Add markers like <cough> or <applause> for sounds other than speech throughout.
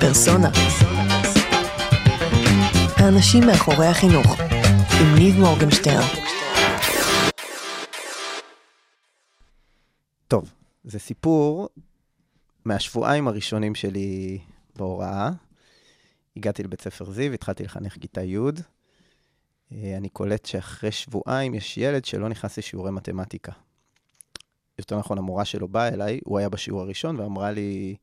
פרסונה. האנשים מאחורי החינוך, עם ניב מורגנשטרן. טוב, זה סיפור מהשבועיים הראשונים שלי בהוראה. הגעתי לבית ספר זיו, התחלתי לחנך כיתה י'. אה, אני קולט שאחרי שבועיים יש ילד שלא נכנס לשיעורי מתמטיקה. יותר נכון, המורה שלו באה אליי, הוא היה בשיעור הראשון, ואמרה לי,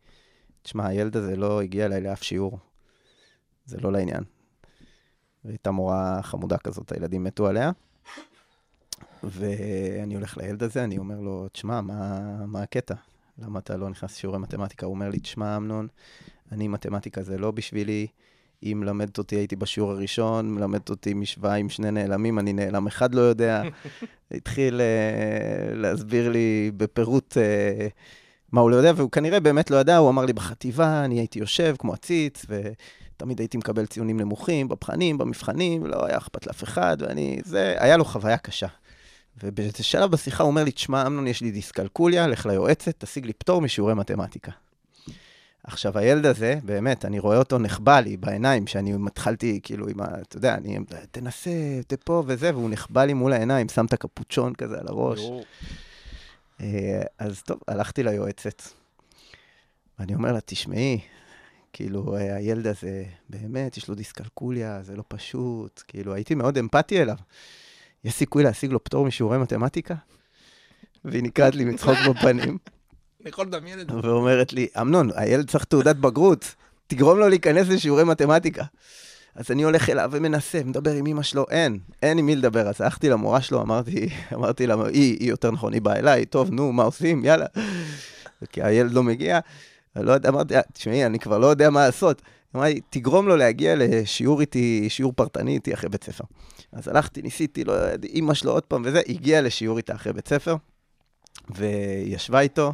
תשמע, הילד הזה לא הגיע אליי לאף שיעור. זה לא לעניין. והייתה מורה חמודה כזאת, הילדים מתו עליה. ואני הולך לילד הזה, אני אומר לו, תשמע, מה, מה הקטע? למה אתה לא נכנס לשיעורי מתמטיקה? הוא אומר לי, תשמע, אמנון, אני, מתמטיקה זה לא בשבילי. היא מלמדת אותי, הייתי בשיעור הראשון, מלמדת אותי משוואה עם שני נעלמים, אני נעלם אחד לא יודע. <laughs> התחיל uh, להסביר לי בפירוט uh, מה הוא לא יודע, והוא כנראה באמת לא ידע, הוא אמר לי בחטיבה, אני הייתי יושב כמו עציץ, ותמיד הייתי מקבל ציונים נמוכים, בבחנים, במבחנים, לא היה אכפת לאף אחד, ואני, זה, היה לו חוויה קשה. ובאיזה שלב בשיחה הוא אומר לי, תשמע, אמנון, יש לי דיסקלקוליה, לך ליועצת, תשיג לי פטור משיעורי מתמטיקה. עכשיו, הילד הזה, באמת, אני רואה אותו נחבא לי בעיניים, שאני התחלתי, כאילו, עם ה... אתה יודע, אני, תנסה, תפה וזה, והוא נחבא לי מול העיניים, שם את הקפוצ'ון כזה על הראש. אה, אז טוב, הלכתי ליועצת, ואני אומר לה, תשמעי, כאילו, אה, הילד הזה, באמת, יש לו דיסקלקוליה, זה לא פשוט, כאילו, הייתי מאוד אמפתי אליו. יש סיכוי להשיג לו פטור משיעורי מתמטיקה? והיא נקראת לי מצחוק בפנים. אני יכול לדמיין את זה. ואומרת לי, אמנון, הילד צריך תעודת בגרות, תגרום לו להיכנס לשיעורי מתמטיקה. אז אני הולך אליו ומנסה, מדבר עם אמא שלו, אין, אין עם מי לדבר. אז הלכתי למורה שלו, אמרתי, <laughs> אמרתי לה, היא, היא יותר נכון, היא באה אליי, טוב, נו, מה עושים, יאללה. <laughs> כי הילד לא מגיע, לא יודע, אמרתי, תשמעי, אני כבר לא יודע מה לעשות. אמרתי, תגרום לו להגיע לשיעור איתי, שיעור פרטני איתי אחרי בית ספר. אז הלכתי, ניסיתי, לא יודע, אימא שלו עוד פעם וזה, הגיע לשיעור איתה אחרי בית ספר, וישבה איתו,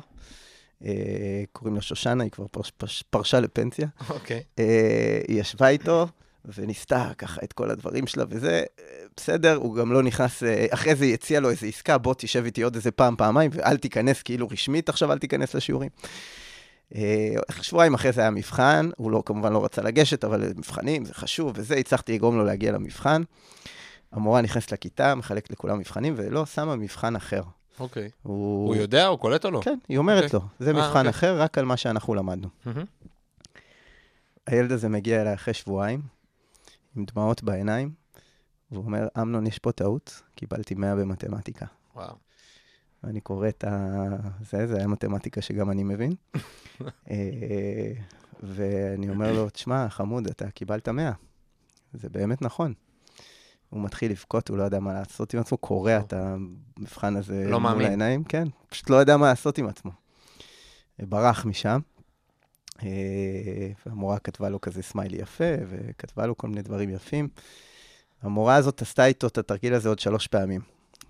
אה, קוראים לה שושנה, היא כבר פרש, פרש, פרשה לפנסיה. אוקיי. אה, היא ישבה איתו וניסתה ככה את כל הדברים שלה וזה, בסדר, הוא גם לא נכנס, אה, אחרי זה היא הציעה לו איזו עסקה, בוא תשב איתי עוד איזה פעם, פעמיים, ואל תיכנס כאילו רשמית עכשיו, אל תיכנס לשיעורים. אה, שבועיים אחרי זה היה מבחן, הוא לא, כמובן לא רצה לגשת, אבל מבחנים, זה חשוב וזה, הצלחתי לגרום לו להגיע למבחן. המורה נכנסת לכיתה, מחלקת לכולם מבחנים, ולא שמה מבחן אחר. אוקיי. הוא... הוא יודע, הוא קולט או לא? כן, היא אומרת אוקיי. לו, זה אה, מבחן אוקיי. אחר, רק על מה שאנחנו למדנו. מהמם. הילד הזה מגיע אליי אחרי שבועיים, עם דמעות בעיניים, והוא אומר, אמנון, יש פה טעות, קיבלתי 100 במתמטיקה. וואו. ואני קורא את ה... זה, זה היה מתמטיקה שגם אני מבין. <laughs> אה, ואני אומר לו, תשמע, חמוד, אתה קיבלת 100. זה באמת נכון. הוא מתחיל לבכות, הוא לא יודע מה לעשות עם עצמו, קורע את המבחן הזה לא מול מאמין. העיניים, כן, פשוט לא יודע מה לעשות עם עצמו. ברח משם, והמורה כתבה לו כזה סמיילי יפה, וכתבה לו כל מיני דברים יפים. המורה הזאת עשתה איתו את התרגיל הזה עוד שלוש פעמים.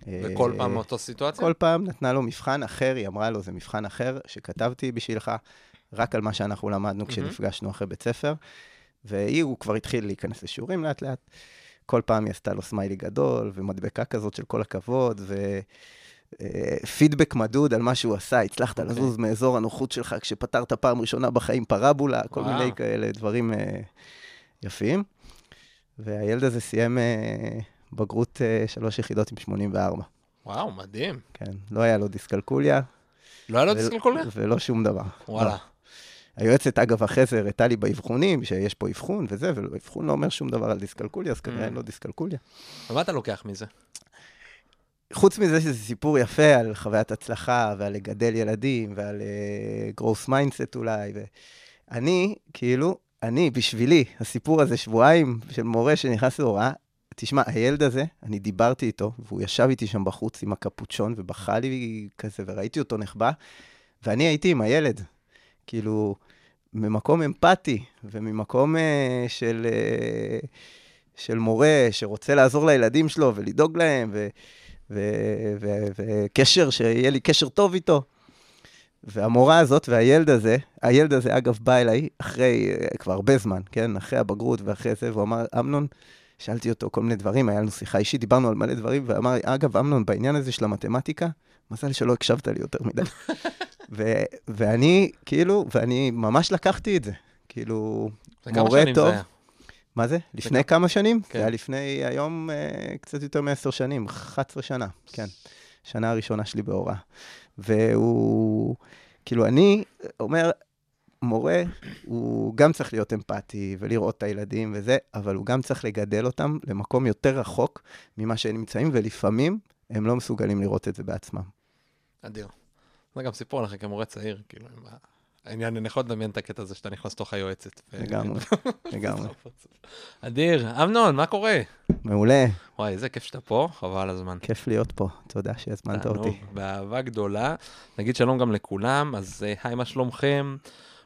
וכל אה, פעם מאותו סיטואציה? כל פעם נתנה לו מבחן אחר, היא אמרה לו, זה מבחן אחר שכתבתי בשבילך, רק על מה שאנחנו למדנו כשנפגשנו אחרי בית ספר. והיא, הוא כבר התחיל להיכנס לשיעורים לאט-לאט. כל פעם היא עשתה לו סמיילי גדול, ומדבקה כזאת של כל הכבוד, ופידבק מדוד על מה שהוא עשה. הצלחת אוקיי. לזוז מאזור הנוחות שלך כשפתרת פעם ראשונה בחיים פרבולה, כל וואו. מיני כאלה דברים אה, יפים. והילד הזה סיים אה, בגרות אה, שלוש יחידות עם 84. וואו, מדהים. כן, לא היה לו דיסקלקוליה. לא היה לו ו- דיסקלקוליה? ולא שום דבר. וואלה. לא. היועצת, אגב, אחרי זה הראתה לי באבחונים, שיש פה אבחון וזה, ואבחון לא אומר שום דבר על דיסקלקוליה, אז כנראה Mm. אין לו דיסקלקוליה. ומה אתה לוקח מזה? חוץ מזה שזה סיפור יפה על חוויית הצלחה, ועל לגדל ילדים, ועל אה, mindset אולי, ואני, כאילו, אני, בשבילי, הסיפור הזה, שבועיים של מורה שנכנס להוראה, תשמע, הילד הזה, אני דיברתי איתו, והוא ישב איתי שם בחוץ עם הקפוצ'ון, ובכה לי כזה, וראיתי אותו נחבא, ואני הייתי עם הילד. כאילו, ממקום אמפתי, וממקום אה, של, אה, של מורה שרוצה לעזור לילדים שלו ולדאוג להם, ו... וקשר, שיהיה לי קשר טוב איתו. והמורה הזאת והילד הזה, הילד הזה אגב בא אליי אחרי, אה, כבר הרבה זמן, כן? אחרי הבגרות ואחרי זה, והוא אמר, אמנון, שאלתי אותו כל מיני דברים, היה לנו שיחה אישית, דיברנו על מלא דברים, ואמר אגב, אמנון, בעניין הזה של המתמטיקה, מזל שלא הקשבת לי יותר מדי. <laughs> ו- ואני, כאילו, ואני ממש לקחתי את זה. כאילו, מורה טוב. מה זה? לפני כמה- כמה שנים? כן. זה היה לפני היום אה, קצת יותר מעשר שנים, 11 שנה, כן. שנה הראשונה שלי בהוראה. והוא, כאילו, אני אומר, מורה, הוא גם צריך להיות אמפתי ולראות את הילדים וזה, אבל הוא גם צריך לגדל אותם למקום יותר רחוק ממה שהם נמצאים, ולפעמים הם לא מסוגלים לראות את זה בעצמם. אדיר. זה גם סיפור לך כמורה צעיר, כאילו, עם העניין, אני יכול לדמיין את הקטע הזה שאתה נכנס לתוך היועצת. לגמרי, <laughs> לגמרי. אדיר, אמנון, מה קורה? מעולה, וואי, איזה כיף שאתה פה, חבל הזמן. כיף להיות פה, תודה שהזמנת אותי. באהבה גדולה. נגיד שלום גם לכולם, אז אה, היי, מה שלומכם?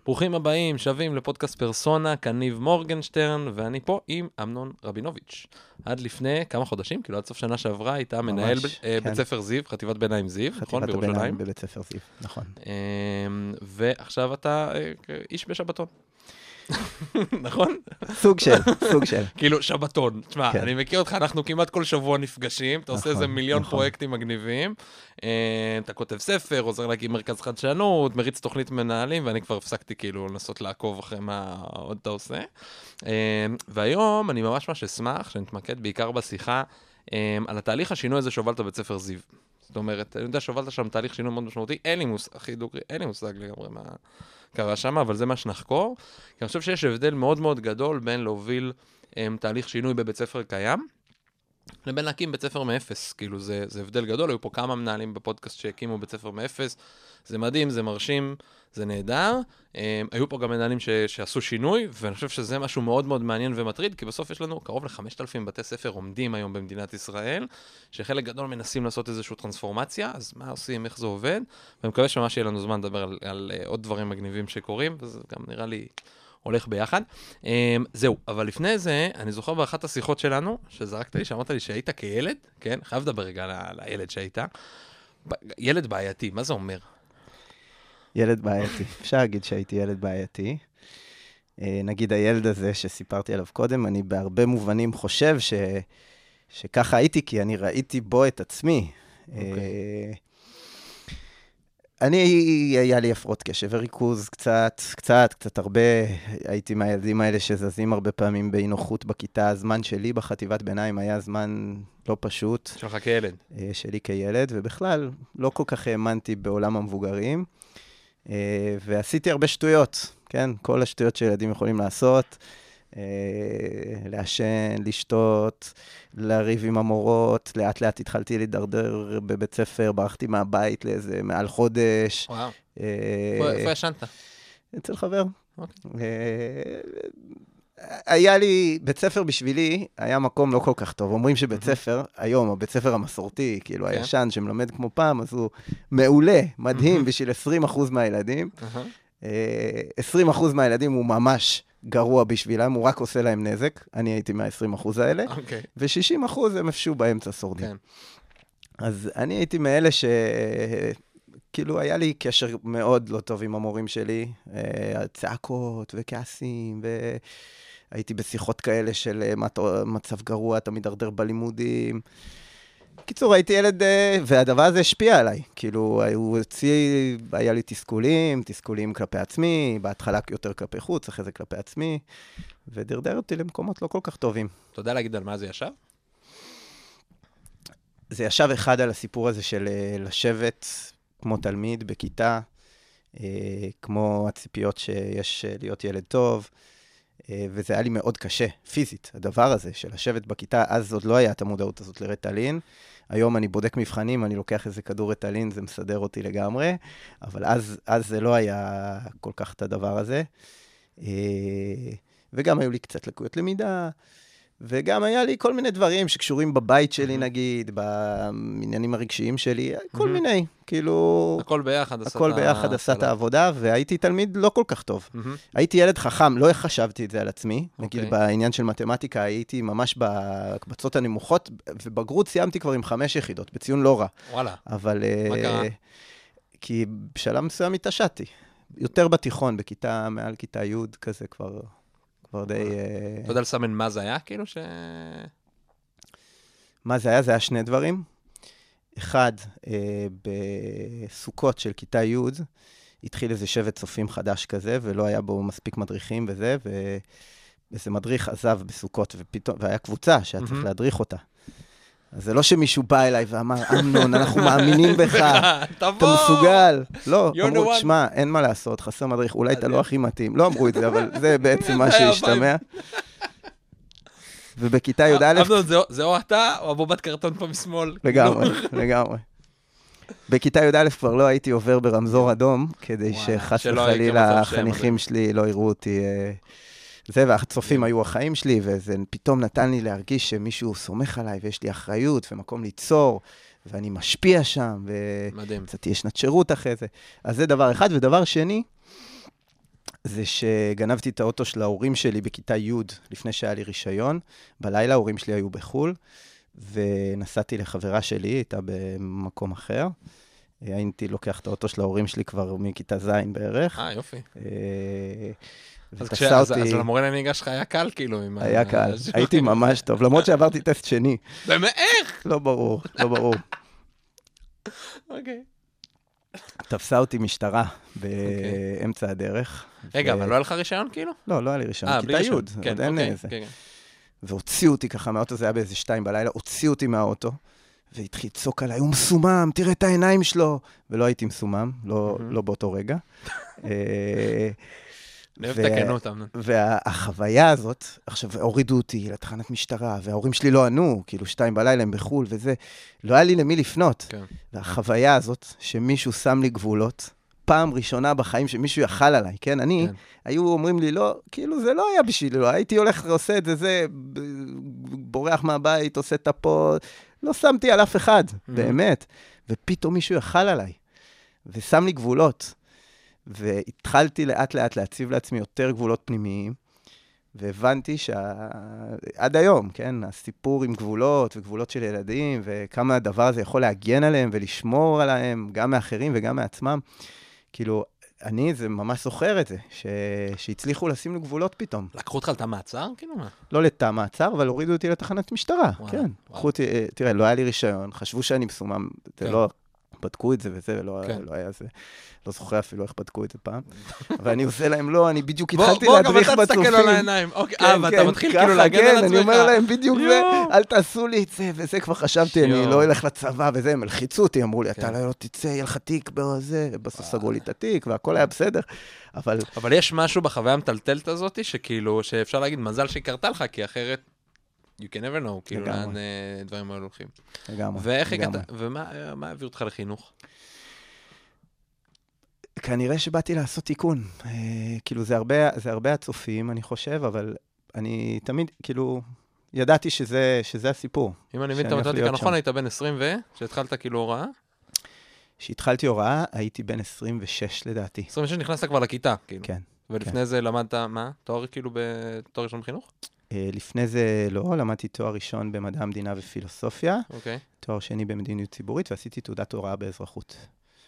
ברוכים הבאים, שבים לפודקאסט פרסונה, כאן ניב מורגנשטרן, ואני פה עם אמנון רבינוביץ'. עד לפני כמה חודשים, כאילו עד סוף שנה שעברה, הייתה ממש, מנהל ב- אה, כן. בית ספר זיו, חטיבת ביניים זיו, נכון? חטיבת. הביניים בבית ספר זיו, נכון. אמ, ועכשיו אתה אה, איש בשבתון. <laughs> נכון? סוג של, סוג של. <laughs> כאילו, שבתון. תשמע, כן. אני מכיר אותך, אנחנו כמעט כל שבוע נפגשים, אתה עושה נכון, איזה מיליון נכון. פרויקטים מגניבים. אה, אתה כותב ספר, עוזר להקים מרכז חדשנות, מריץ תוכנית מנהלים, ואני כבר הפסקתי כאילו לנסות לעקוב אחרי מה עוד אתה עושה. אה, והיום אני ממש ממש אשמח שנתמקד בעיקר בשיחה אה, על התהליך השינוי הזה שהובלת בבית ספר זיו. זאת אומרת, אני יודע שהובלת שם תהליך שינוי מאוד משמעותי, אין לי מושג, אחי דוגרי, אין לי מושג לגמרי מה קרה שם, אבל זה מה שנחקור. כי אני חושב שיש הבדל מאוד מאוד גדול בין להוביל um, תהליך שינוי בבית ספר קיים, לבין להקים בית ספר מאפס. כאילו, זה, זה הבדל גדול, היו פה כמה מנהלים בפודקאסט שהקימו בית ספר מאפס. זה מדהים, זה מרשים, זה נהדר. Um, היו פה גם מנהלים ש, שעשו שינוי, ואני חושב שזה משהו מאוד מאוד מעניין ומטריד, כי בסוף יש לנו קרוב ל-5,000 בתי ספר עומדים היום במדינת ישראל, שחלק גדול מנסים לעשות איזושהי טרנספורמציה, אז מה עושים, איך זה עובד, ואני מקווה שממש יהיה לנו זמן לדבר על, על uh, עוד דברים מגניבים שקורים, וזה גם נראה לי הולך ביחד. Um, זהו, אבל לפני זה, אני זוכר באחת השיחות שלנו, שזרקת לי, שאמרת לי שהיית כילד, כן? חייב לדבר רגע על, הילד שהיית. ילד בעייתי, מה זה אומר? ילד בעייתי. אפשר להגיד שהייתי ילד בעייתי. אה, נגיד הילד הזה שסיפרתי עליו קודם, אני בהרבה מובנים חושב ש... שככה הייתי, כי אני ראיתי בו את עצמי. אוקיי. אני, היה לי הפרעות קשב וריכוז קצת, קצת, קצת הרבה. הייתי מהילדים האלה שזזים הרבה פעמים באי נוחות בכיתה. הזמן שלי בחטיבת ביניים היה זמן לא פשוט. שלך כילד. אה, שלי כילד, ובכלל, לא כל כך האמנתי בעולם המבוגרים. אה, ועשיתי הרבה שטויות, כן? כל השטויות שילדים יכולים לעשות. אה, לעשן, לשתות, לריב עם המורות. לאט לאט התחלתי להידרדר בבית ספר, ברחתי מהבית לאיזה מעל חודש. וואו. אה, איפה ישנת? אצל חבר. אוקיי. אה, היה לי, בית ספר בשבילי היה מקום לא כל כך טוב. אומרים שבית. ספר, היום, הבית ספר המסורתי, כאילו כן. הישן, שמלמד כמו פעם, אז הוא מעולה, מדהים. בשביל 20% מהילדים. אהה. אה, 20% מהילדים הוא ממש גרוע בשבילם, הוא רק עושה להם נזק. אני הייתי מה-20% האלה. אוקיי. ו-60% הם איפשהו באמצע שורדים. כן. אז אני הייתי מאלה ש... כאילו, היה לי קשר מאוד לא טוב עם המורים שלי, אה, צעקות וכעסים, והייתי בשיחות כאלה של אה, מצב גרוע, אתה מידרדר בלימודים. בקיצור, הייתי ילד, אה, והדבר הזה השפיע עליי. כאילו, הוא הוציא, היה לי תסכולים, תסכולים כלפי עצמי, בהתחלה יותר כלפי חוץ, אחרי זה כלפי עצמי, ודרדר אותי למקומות לא כל כך טובים. אתה יודע להגיד על מה זה ישב? זה ישב אחד על הסיפור הזה של אה, לשבת כמו תלמיד בכיתה, אה, כמו הציפיות שיש להיות ילד טוב, וזה היה לי מאוד קשה, פיזית, הדבר הזה של לשבת בכיתה, אז עוד לא היה את המודעות הזאת לרטלין. היום אני בודק מבחנים, אני לוקח איזה כדור רטלין, זה מסדר אותי לגמרי, אבל אז, אז זה לא היה כל כך את הדבר הזה. אה, וגם היו לי קצת לקויות למידה, וגם היה לי כל מיני דברים שקשורים בבית שלי, מהמם. נגיד, בעניינים הרגשיים שלי, כל מהמם. מיני, כאילו, הכל ביחד עשה הכל את ביחד עשה את. העבודה, והייתי תלמיד לא כל כך טוב. מהמם. הייתי ילד חכם, לא חשבתי את זה על עצמי. נגיד אוקיי. בעניין של מתמטיקה, הייתי ממש בהקבצות הנמוכות, ובגרות סיימתי כבר עם חמש יחידות, בציון לא רע. וואלה. אבל... מה אה, קרה? כי בשלב מסוים התעשתי. יותר בתיכון, בכיתה, מעל כיתה י' כזה כבר, כבר די... אה, אתה יודע לסמן מה זה היה? כאילו ש... מה זה היה? זה היה שני דברים. אחד, אה, בסוכות של כיתה י', התחיל איזה שבט צופים חדש כזה, ולא היה בו מספיק מדריכים וזה, ואיזה מדריך עזב בסוכות, ופתאום, והיה קבוצה שהיה צריך. להדריך אותה. אז זה לא שמישהו בא אליי ואמר, אמנון, אנחנו מאמינים בך, <laughs> אתה! מסוגל. לא, אמרו, one." תשמע, אין מה לעשות, חסר מדריך, אולי אתה לא הכי מתאים. לא אמרו את זה, אבל זה <laughs> בעצם מה שהשתמע. ובכיתה י"א, אמנון, זה או- אתה או הבובת קרטון פה משמאל. לגמרי, <laughs> לגמרי. בכיתה י"א כבר לא הייתי עובר ברמזור אדום, כדי שחס וחלילה החניכים שלי לא יראו אותי. אה, זה, והצופים היו החיים שלי, וזה פתאום נתן לי להרגיש שמישהו סומך עליי, ויש לי אחריות ומקום ליצור, ואני משפיע שם, מדהים. וקצת תהיה שנת שירות אחרי זה. אז זה דבר אחד. ודבר שני, זה שגנבתי את האוטו של ההורים שלי בכיתה י', לפני שהיה לי רישיון. בלילה ההורים שלי היו בחו"ל, ונסעתי לחברה שלי, הייתה במקום אחר. הייתי לוקח את האוטו של ההורים שלי כבר מכיתה ז' בערך. אה, יופי. אז כש- אז אותי, אז למורה לנהיגה שלך היה קל, כאילו, עם היה קל, הייתי <laughs> ממש טוב, למרות שעברתי טסט שני. באמת? איך? לא ברור, לא ברור. אוקיי. תפסה אותי משטרה באמצע הדרך. רגע, אבל לא היה לך רישיון, כאילו? לא, לא היה לי רישיון, אה, כיתה י', רישיון. עוד כן, אין אוקיי, איזה. כן, כן. והוציאו אותי ככה מהאוטו, זה היה באיזה שתיים בלילה, הוציאו אותי מהאוטו, והתחיל לצעוק עליי, הוא מסומם, תראה את העיניים שלו. ולא הייתי מסומם, לא. לא באותו רגע. <laughs> אני אוהב הכנות, אמנון. והחוויה הזאת, עכשיו, הורידו אותי לתחנת משטרה, וההורים שלי לא ענו, כאילו שתיים בלילה הם בחו"ל וזה, לא היה לי למי לפנות. כן. והחוויה הזאת, שמישהו שם לי גבולות, פעם ראשונה בחיים שמישהו יכל עליי, כן? אני, כן. היו אומרים לי, לא, כאילו, זה לא היה בשבילי, לא, הייתי הולך ועושה את זה, זה, בורח מהבית, עושה את הפו, לא שמתי על אף אחד, באמת. ופתאום מישהו יכל עליי, ושם לי גבולות. והתחלתי לאט-לאט להציב לעצמי יותר גבולות פנימיים, והבנתי שעד היום, כן, הסיפור עם גבולות וגבולות של ילדים, וכמה הדבר הזה יכול להגן עליהם ולשמור עליהם, גם מאחרים וגם מעצמם, כאילו, אני זה ממש זוכר את זה, ש... שהצליחו לשים לי גבולות פתאום. לקחו אותך לתא מעצר, כאילו מה? לא לתא מעצר, אבל הורידו אותי לתחנת משטרה, וואלה, כן. וואו. לקחו אותי, אה, תראה, לא היה לי רישיון, חשבו שאני מסומם, זה כן. לא, בדקו את זה וזה, ולא כן. לא היה זה, לא זוכר <laughs> אפילו איך בדקו את זה פעם. ואני עושה להם, לא, אני בדיוק בוא, התחלתי בוא, גם להדריך אתה תסתכל בצופים. על העיניים. אוקיי, כן, אה, ואתה כן, מתחיל כאילו להגן כן, על עצמך. אני אומר להם בדיוק זה. אל תעשו לי את זה, וזה כבר חשבתי, אני. לא אלך לצבא וזה, הם הלחיצו אותי, אמרו לי, אתה כן. לא תצא, יהיה לך תיק בזה, בסוף סגרו לי את התיק, והכל היה בסדר, אבל אבל יש משהו בחוויה המטלטלת הזאת, שכאילו, שאפשר להגיד, מזל שהיא קרתה לך, כי אחרת, you can never know, כאילו. לאן אה, דברים האלו הולכים. לגמרי. ואיך הגעת. ומה אה, מה הביא אותך לחינוך? כנראה שבאתי לעשות תיקון. אה, כאילו, זה הרבה, זה הרבה הצופים, אני חושב, אבל אני תמיד, כאילו, ידעתי שזה, שזה הסיפור. אם אני מבין את המתמטיקה נכון. היית בן 20 ו... שהתחלת כאילו הוראה? כשהתחלתי הוראה, הייתי בן 26 לדעתי. 26 נכנסת כבר לכיתה, כאילו. כן. ולפני זה למדת, מה? תואר כאילו בתואר ראשון בחינוך? אה, לפני זה לא, למדתי תואר ראשון במדע המדינה ופילוסופיה, אוקיי. תואר שני במדיניות ציבורית, ועשיתי תעודת הוראה באזרחות.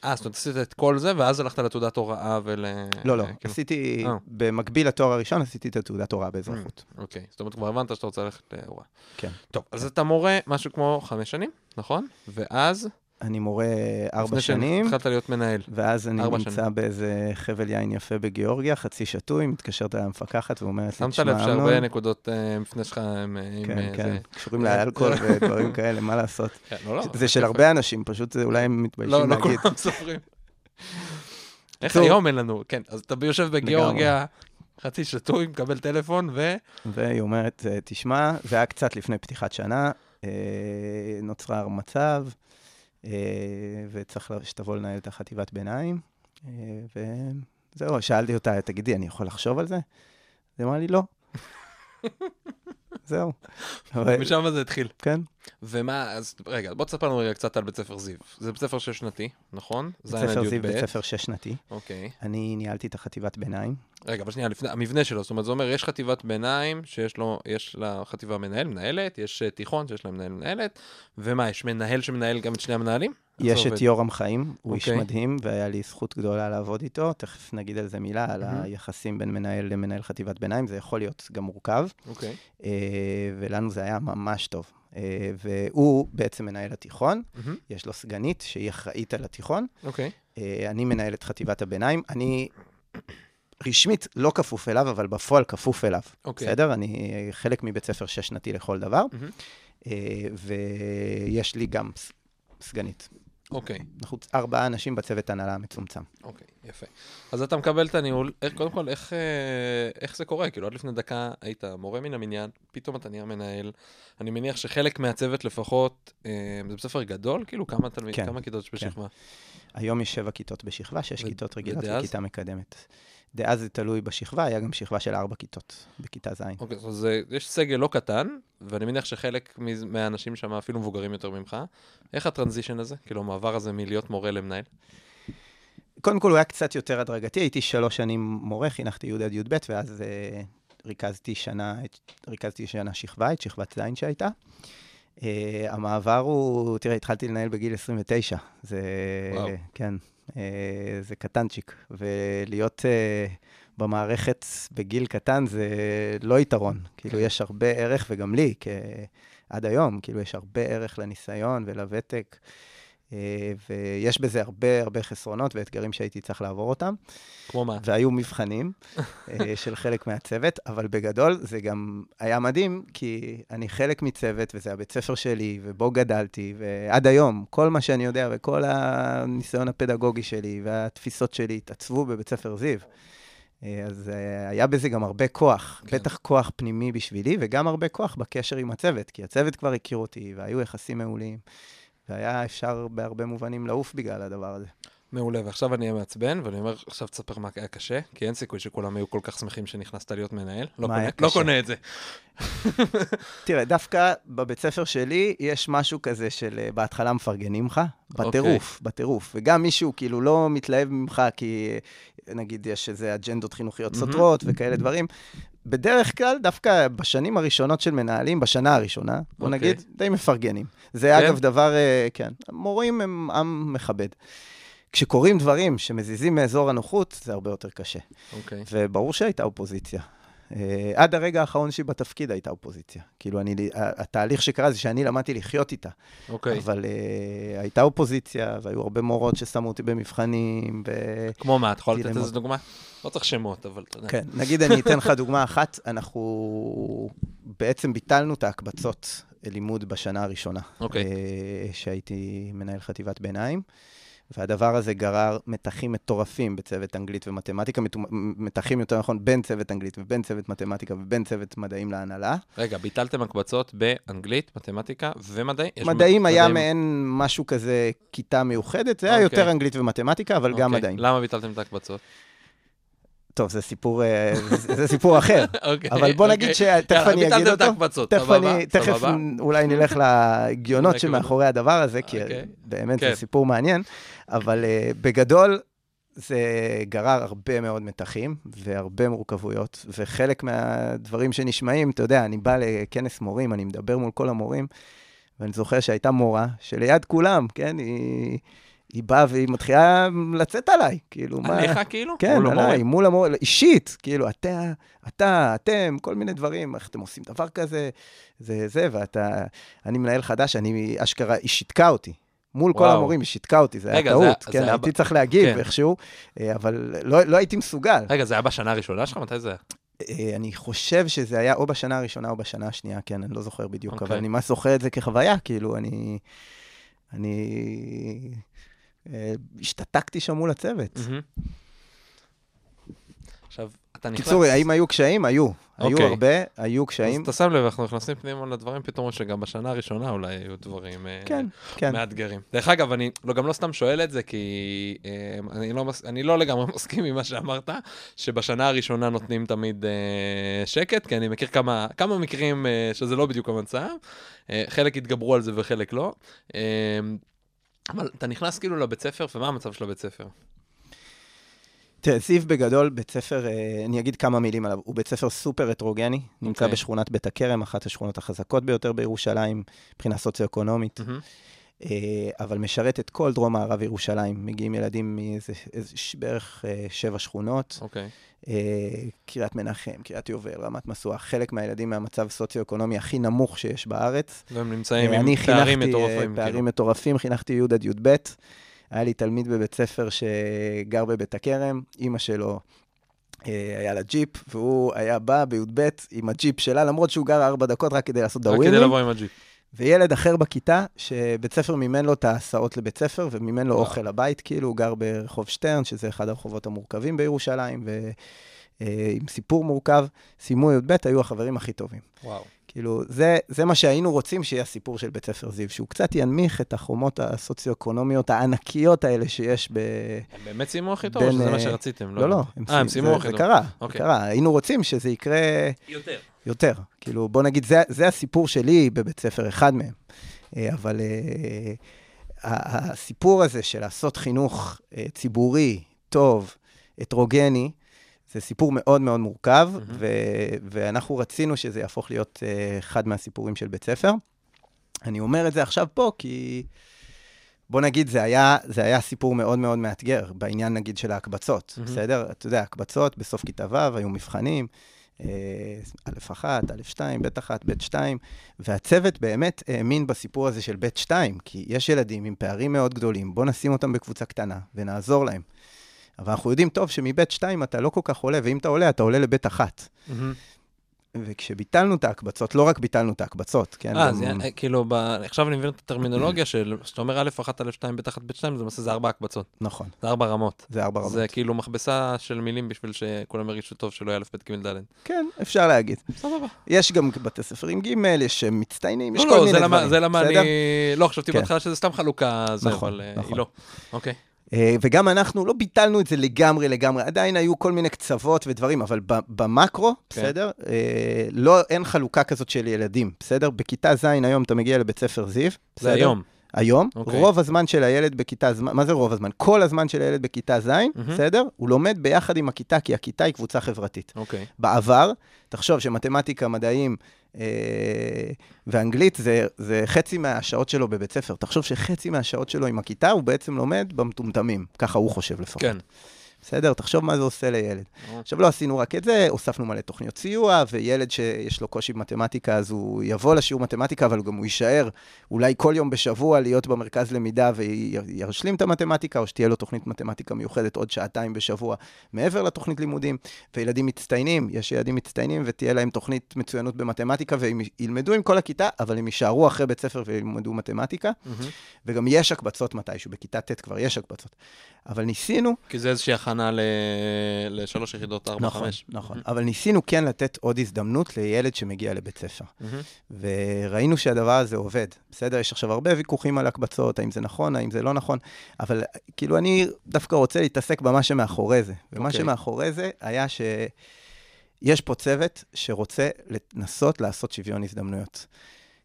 אה, זאת אומרת, עשית את כל זה, ואז הלכת לתעודת הוראה ול... לא, לא, כאילו- עשיתי, אה. במקביל לתואר הראשון, עשיתי את התעודת הוראה באזרחות. אוקיי, זאת אומרת, כבר הבנת שאתה רוצה ללכת להוראה. כן. טוב, אז אתה מורה משהו כמו חמש שנים, נכון? ואז... אני מורה ארבע לפני שנים. שהתחלת להיות מנהל. ואז אני נמצא שנים. באיזה חבל יין יפה בגיאורגיה, חצי שתוי, מתקשרת אליי המפקחת ואומרת לי, שמת תשמע, לב שהרבה אמנון, נקודות אה, מפנה שלך הם אה, כן, אה, כן. קשורים לאלכוהול <laughs> ודברים כאלה, מה לעשות? כן, לא, לא. זה של הרבה אנשים, פשוט אולי הם לא, מתביישים לא להגיד. כולם סופרים. <laughs> איך. היום אין לנו, כן, אז אתה יושב בגיאורגיה, חצי שתוי, מקבל טלפון, ו... והיא אומרת, "אה, תשמע, זה היה קצת לפני פתיחת שנה, אה, נוצרה מצב, אה, וצריך לה- שתבוא לנהל את החטיבת ביניים, אה, וזהו, שאלתי אותה, תגידי, אני יכול לחשוב על זה? היא אמרה לי, לא. <laughs> זהו. משם זה התחיל. כן. ומה, אז רגע, בוא תספר לנו רגע קצת על בית ספר זיו. זה בית ספר שש-שנתי, נכון? בית ספר זיו, י"ב. בית ספר שש-שנתי. אוקיי. אני ניהלתי את החטיבת ביניים. רגע, אבל שנייה, לפני, המבנה שלו, זאת אומרת, זה אומר, יש חטיבת ביניים, שיש לו, יש לחטיבה מנהל, מנהלת, יש אה, תיכון שיש להם מנהל, מנהלת, ומה, יש מנהל שמנהל גם את שני המנהלים? יש את? יורם חיים, הוא איש אוקיי. מדהים, והיה לי זכות גדולה לעבוד איתו. תכף נגיד על זה מילה, על. היחסים בין מנהל למנהל חטיבת ביניים, זה יכול להיות גם מורכב. אוקיי. אה, ולנו זה היה ממש טוב. אה, והוא בעצם מנהל התיכון, מהמם. יש לו סגנית שהיא אחראית על התיכון. אוקיי. אה, אני מנהל את חטיבת הביניים. אני רשמית לא כפוף אליו, אבל בפועל כפוף אליו. אוקיי. בסדר? אני חלק מבית ספר שש-שנתי לכל דבר. אה, ויש לי גם סגנית. אוקיי. אנחנו ארבעה אנשים בצוות הנהלה המצומצם. אוקיי, יפה. אז אתה מקבל את הניהול, איך, קודם כל, איך, אה, איך זה קורה? כאילו, עד לפני דקה היית מורה מן המניין, פתאום אתה נהיה מנהל. אני מניח שחלק מהצוות לפחות, אה, זה בית ספר גדול? כאילו, כמה תלמיד, כן, כמה כיתות יש כן. בשכבה? היום יש שבע כיתות בשכבה, שש ו- כיתות רגילות ודאז? וכיתה מקדמת. דאז זה תלוי בשכבה, היה גם שכבה של ארבע כיתות בכיתה ז'. אוקיי, אז אה, יש סגל לא קטן, ואני מניח שחלק מהאנשים שם אפילו מבוגרים יותר ממך. איך הטרנזישן הזה? כאילו, המעבר הזה מלהיות מורה למנהל? קודם כל, הוא היה קצת יותר הדרגתי, הייתי שלוש שנים מורה, חינכתי י' עד י"ב, ואז אה, ריכזתי שנה, ריכזתי שנה שכבה, את שכבת ז' שהייתה. אה, המעבר הוא, תראה, התחלתי לנהל בגיל 29. זה, וואו. כן, זה קטנצ'יק. ולהיות אה, במערכת בגיל קטן זה לא יתרון. כאילו, כן. יש הרבה ערך, וגם לי. עד היום, כאילו, יש הרבה ערך לניסיון ולוותק. אה, ויש בזה הרבה הרבה חסרונות ואתגרים שהייתי צריך לעבור אותם, כמו מה? והיו מבחנים אה, של חלק מהצוות, אבל בגדול זה גם היה מדהים, כי אני חלק מצוות, וזה הבית ספר שלי, ובו גדלתי, ועד היום, כל מה שאני יודע וכל הניסיון הפדגוגי שלי והתפיסות שלי התעצבו בבית ספר זיו. אה, אז היה בזה גם הרבה כוח. כן. בטח כוח פנימי בשבילי, וגם הרבה כוח בקשר עם הצוות, כי הצוות כבר הכיר אותי, והיו יחסים מעולים, והיה אפשר בהרבה מובנים לעוף בגלל הדבר הזה. מעולה, ועכשיו אני אהיה מעצבן, ואני אומר, עכשיו תספר מה היה קשה, כי אין סיכוי שכולם היו כל כך שמחים שנכנסת להיות מנהל. לא, מה קונה, היה לא קשה? קונה את זה. תראה, דווקא בבית ספר שלי יש משהו כזה של אה, בהתחלה מפרגנים לך, אוקיי. בטירוף, בטירוף. וגם מישהו כאילו לא מתלהב ממך כי אה, נגיד יש איזה אג'נדות חינוכיות. סותרות וכאלה דברים. בדרך כלל, דווקא בשנים הראשונות של מנהלים, בשנה הראשונה, בוא אוקיי. נגיד, די מפרגנים. זה כן? אגב דבר, אה, כן, מורים הם עם מכבד. כשקורים דברים שמזיזים מאזור הנוחות, זה הרבה יותר קשה. אוקיי. וברור שהייתה אופוזיציה. Uh, עד הרגע האחרון שלי בתפקיד הייתה אופוזיציה. כאילו, אני, התהליך שקרה זה שאני למדתי לחיות איתה. אוקיי. אבל uh, הייתה אופוזיציה, והיו הרבה מורות ששמו אותי במבחנים, ו... כמו מה, אתה יכול לתת. איזה דוגמה? לא צריך שמות, אבל אתה יודע. כן, נגיד אני אתן לך דוגמה אחת, אנחנו בעצם ביטלנו את ההקבצות לימוד בשנה הראשונה. אוקיי. אה, שהייתי מנהל חטיבת ביניים, והדבר הזה גרר מתחים מטורפים בצוות אנגלית ומתמטיקה, מת- מתחים יותר נכון בין צוות אנגלית ובין צוות מתמטיקה ובין צוות מדעים להנהלה. רגע, ביטלתם הקבצות באנגלית, מתמטיקה ומדעים? מדעים היה מדעים- מעין משהו כזה כיתה מיוחדת, זה היה אוקיי. יותר אנגלית ומתמטיקה, אבל גם אוקיי. מדעים. למה ביטלתם את ההקבצות? טוב, זה סיפור, אה, זה זה סיפור אחר. <laughs> אוקיי. אבל בוא נגיד אוקיי. שתכף אני אגיד אותו. ההקבצות, תכף? אני, תכף? אולי נלך לגיונות לכיוון. <laughs> שמאחורי הדבר הזה, כי אוקיי. באמת כן. זה סיפור מעניין, אבל uh, בגדול זה גרר הרבה מאוד מתחים והרבה מורכבויות, וחלק מהדברים שנשמעים, אתה יודע, אני בא לכנס מורים, אני מדבר מול כל המורים, ואני זוכר שהייתה מורה שליד כולם, כן, היא... היא באה והיא מתחילה לצאת עליי, כאילו, מה... עליך כאילו? כן, מול עליי, המורים? מול המורה, אישית, כאילו, אתה, אתה, אתם, כל מיני דברים, איך אתם עושים דבר כזה, זה זה, ואתה, אני מנהל חדש, אני, אשכרה, היא שיתקה אותי. מול כל וואו. המורים היא שיתקה אותי, זה רגע, זה היה- טעות, זה כן, היה הייתי צריך להגיב כן. איכשהו, אה, אבל לא לא הייתי מסוגל. רגע, זה היה בשנה הראשונה שלך? מתי זה היה? אה, אני חושב שזה היה או בשנה הראשונה או בשנה השנייה, כן, אני לא זוכר בדיוק, אוקיי. אבל אני ממש זוכר את זה כחוויה, כאילו, אני... אני... אה, השתתקתי שם מול הצוות. עכשיו, אתה נכנס... קיצור, האם היו קשיים? היו. היו אוקיי. הרבה, היו אז קשיים. אתה שם לב, אנחנו נכנסים פנימה לדברים, פתאום שגם בשנה הראשונה אולי היו דברים אה, כן, כן. מאתגרים. דרך אגב, אני לא, גם לא סתם שואל את זה, כי אה, אני, לא, אני לא לגמרי <laughs> מסכים עם מה שאמרת, שבשנה הראשונה נותנים תמיד שקט, כי אני מכיר כמה, כמה מקרים שזה לא בדיוק המצב. חלק התגברו על זה וחלק לא. אבל אתה נכנס כאילו לבית ספר, ומה המצב של הבית ספר? תראה, זיו בגדול, בית ספר, אה, אני אגיד כמה מילים עליו, הוא בית ספר סופר הטרוגני, נמצא אוקיי. בשכונת בית הכרם, אחת השכונות החזקות ביותר בירושלים, מבחינה סוציו-אקונומית. מהמם. אה, אבל משרת את כל דרום מערב ירושלים. מגיעים ילדים מאיזה בערך אה, שבע שכונות, אוקיי. אה, קריית מנחם, קריית יובל, רמת משואה, חלק מהילדים מהמצב סוציו-אקונומי הכי נמוך שיש בארץ. והם נמצאים עם פערים מטורפים. פערים כאילו. מטורפים, חינכתי י' עד י"ב. היה לי תלמיד בבית ספר שגר בבית הכרם, אימא שלו היה לה ג'יפ, והוא היה בא בי"ב עם הג'יפ שלה, למרות שהוא גר ארבע דקות רק כדי לעשות רק כדי דאווינים. לבוא עם הג'יפ. וילד אחר בכיתה, שבית ספר מימן לו את ההסעות לבית ספר, ומימן לו. אוכל לבית, כאילו, הוא גר ברחוב שטרן, שזה אחד הרחובות המורכבים בירושלים, ועם סיפור מורכב. סיימו י"ב, היו החברים הכי טובים. וואו. כאילו, זה, זה מה שהיינו רוצים שיהיה הסיפור של בית ספר זיו, שהוא קצת ינמיך את החומות הסוציו-אקונומיות הענקיות האלה שיש ב... הם באמת סיימו הכי טוב, בין, או שזה מה אה, שרציתם? לא, לא. אה, הם סי- סיימו זה- הכי זה טוב. קרה, זה אוקיי. קרה. היינו רוצים שזה יקרה יותר. יותר. כאילו, בוא נגיד, זה, זה הסיפור שלי בבית ספר, אחד מהם. אה, אבל אה, הסיפור הזה של לעשות חינוך אה, ציבורי, טוב, הטרוגני, זה סיפור מאוד מאוד מורכב, מהמם. ו- ואנחנו רצינו שזה יהפוך להיות אה, אחד מהסיפורים של בית ספר. אני אומר את זה עכשיו פה כי... בוא נגיד, זה היה, זה היה סיפור מאוד מאוד מאתגר, בעניין נגיד של ההקבצות, מהמם. בסדר? אתה יודע, הקבצות בסוף כיתה ו', היו מבחנים, אה, א' 1, א' 2, ב' 1, ב' 2, והצוות באמת האמין בסיפור הזה של ב' 2, כי יש ילדים עם פערים מאוד גדולים, בוא נשים אותם בקבוצה קטנה ונעזור להם. אבל אנחנו יודעים טוב שמב' 2 אתה לא כל כך עולה, ואם אתה עולה, אתה עולה לב' 1. מהמם. וכשביטלנו את ההקבצות, לא רק ביטלנו את ההקבצות, כן? אה, זה אה, כאילו, ב- עכשיו אני מבין את הטרמינולוגיה של, כשאתה אומר א' 1, א' 2, ב' 1, ב' 2, זה למעשה זה ארבע הקבצות, נכון, זה ארבע רמות. זה ארבע רמות. זה כאילו מכבסה של מילים בשביל שכולם ירגישו טוב שלא יהיה א' ב' ג' ד'. כן, אפשר להגיד. סבבה. יש גם בתי ספר עם ג', יש מצטיינים, יש לא, כל לא, מיני זה למה- דברים. זה למה בסדר? אני... לא, חשבתי כן. בהתחלה שזה סתם חלוקה, זה, נכון, אבל אה, נכון. היא לא. אוקיי. אה, וגם אנחנו לא ביטלנו את זה לגמרי לגמרי, עדיין היו כל מיני קצוות ודברים, אבל במקרו, כן. בסדר? אה, לא, אין חלוקה כזאת של ילדים, בסדר? בכיתה ז' היום אתה מגיע לבית ספר זיו, זה בסדר? היום. היום, אוקיי. רוב הזמן של הילד בכיתה מה זה רוב הזמן? כל הזמן של הילד בכיתה ז', בסדר? הוא לומד ביחד עם הכיתה, כי הכיתה היא קבוצה חברתית. אוקיי. בעבר, תחשוב שמתמטיקה, מדעים ואנגלית זה, זה חצי מהשעות שלו בבית ספר. תחשוב שחצי מהשעות שלו עם הכיתה הוא בעצם לומד במטומטמים, ככה הוא חושב לפחות. כן. בסדר? תחשוב מה זה עושה לילד. עכשיו, לא עשינו רק את זה, הוספנו מלא תוכניות סיוע, וילד שיש לו קושי במתמטיקה, אז הוא יבוא לשיעור מתמטיקה, אבל גם הוא יישאר אולי כל יום בשבוע להיות במרכז למידה וישלים את המתמטיקה, או שתהיה לו תוכנית מתמטיקה מיוחדת עוד שעתיים בשבוע מעבר לתוכנית לימודים. וילדים מצטיינים, יש ילדים מצטיינים, ותהיה להם תוכנית מצוינות במתמטיקה, והם ילמדו עם כל הכיתה, אבל הם יישארו אחרי בית ספר וילמדו מתמטיקה. וגם יש הקבצות מתישהו, בכיתה ט' כבר יש הקבצות. אבל ניסינו, כי זה איזושהי הכנה ל- לשלוש יחידות, ארבע, נכון, חמש. נכון. אבל ניסינו כן לתת עוד הזדמנות לילד שמגיע לבית ספר. וראינו שהדבר הזה עובד. בסדר, יש עכשיו הרבה ויכוחים על הקבצות, האם זה נכון, האם זה לא נכון, אבל כאילו אני דווקא רוצה להתעסק במה שמאחורי זה. ומה אוקיי. שמאחורי זה היה שיש פה צוות שרוצה לנסות לעשות שוויון הזדמנויות.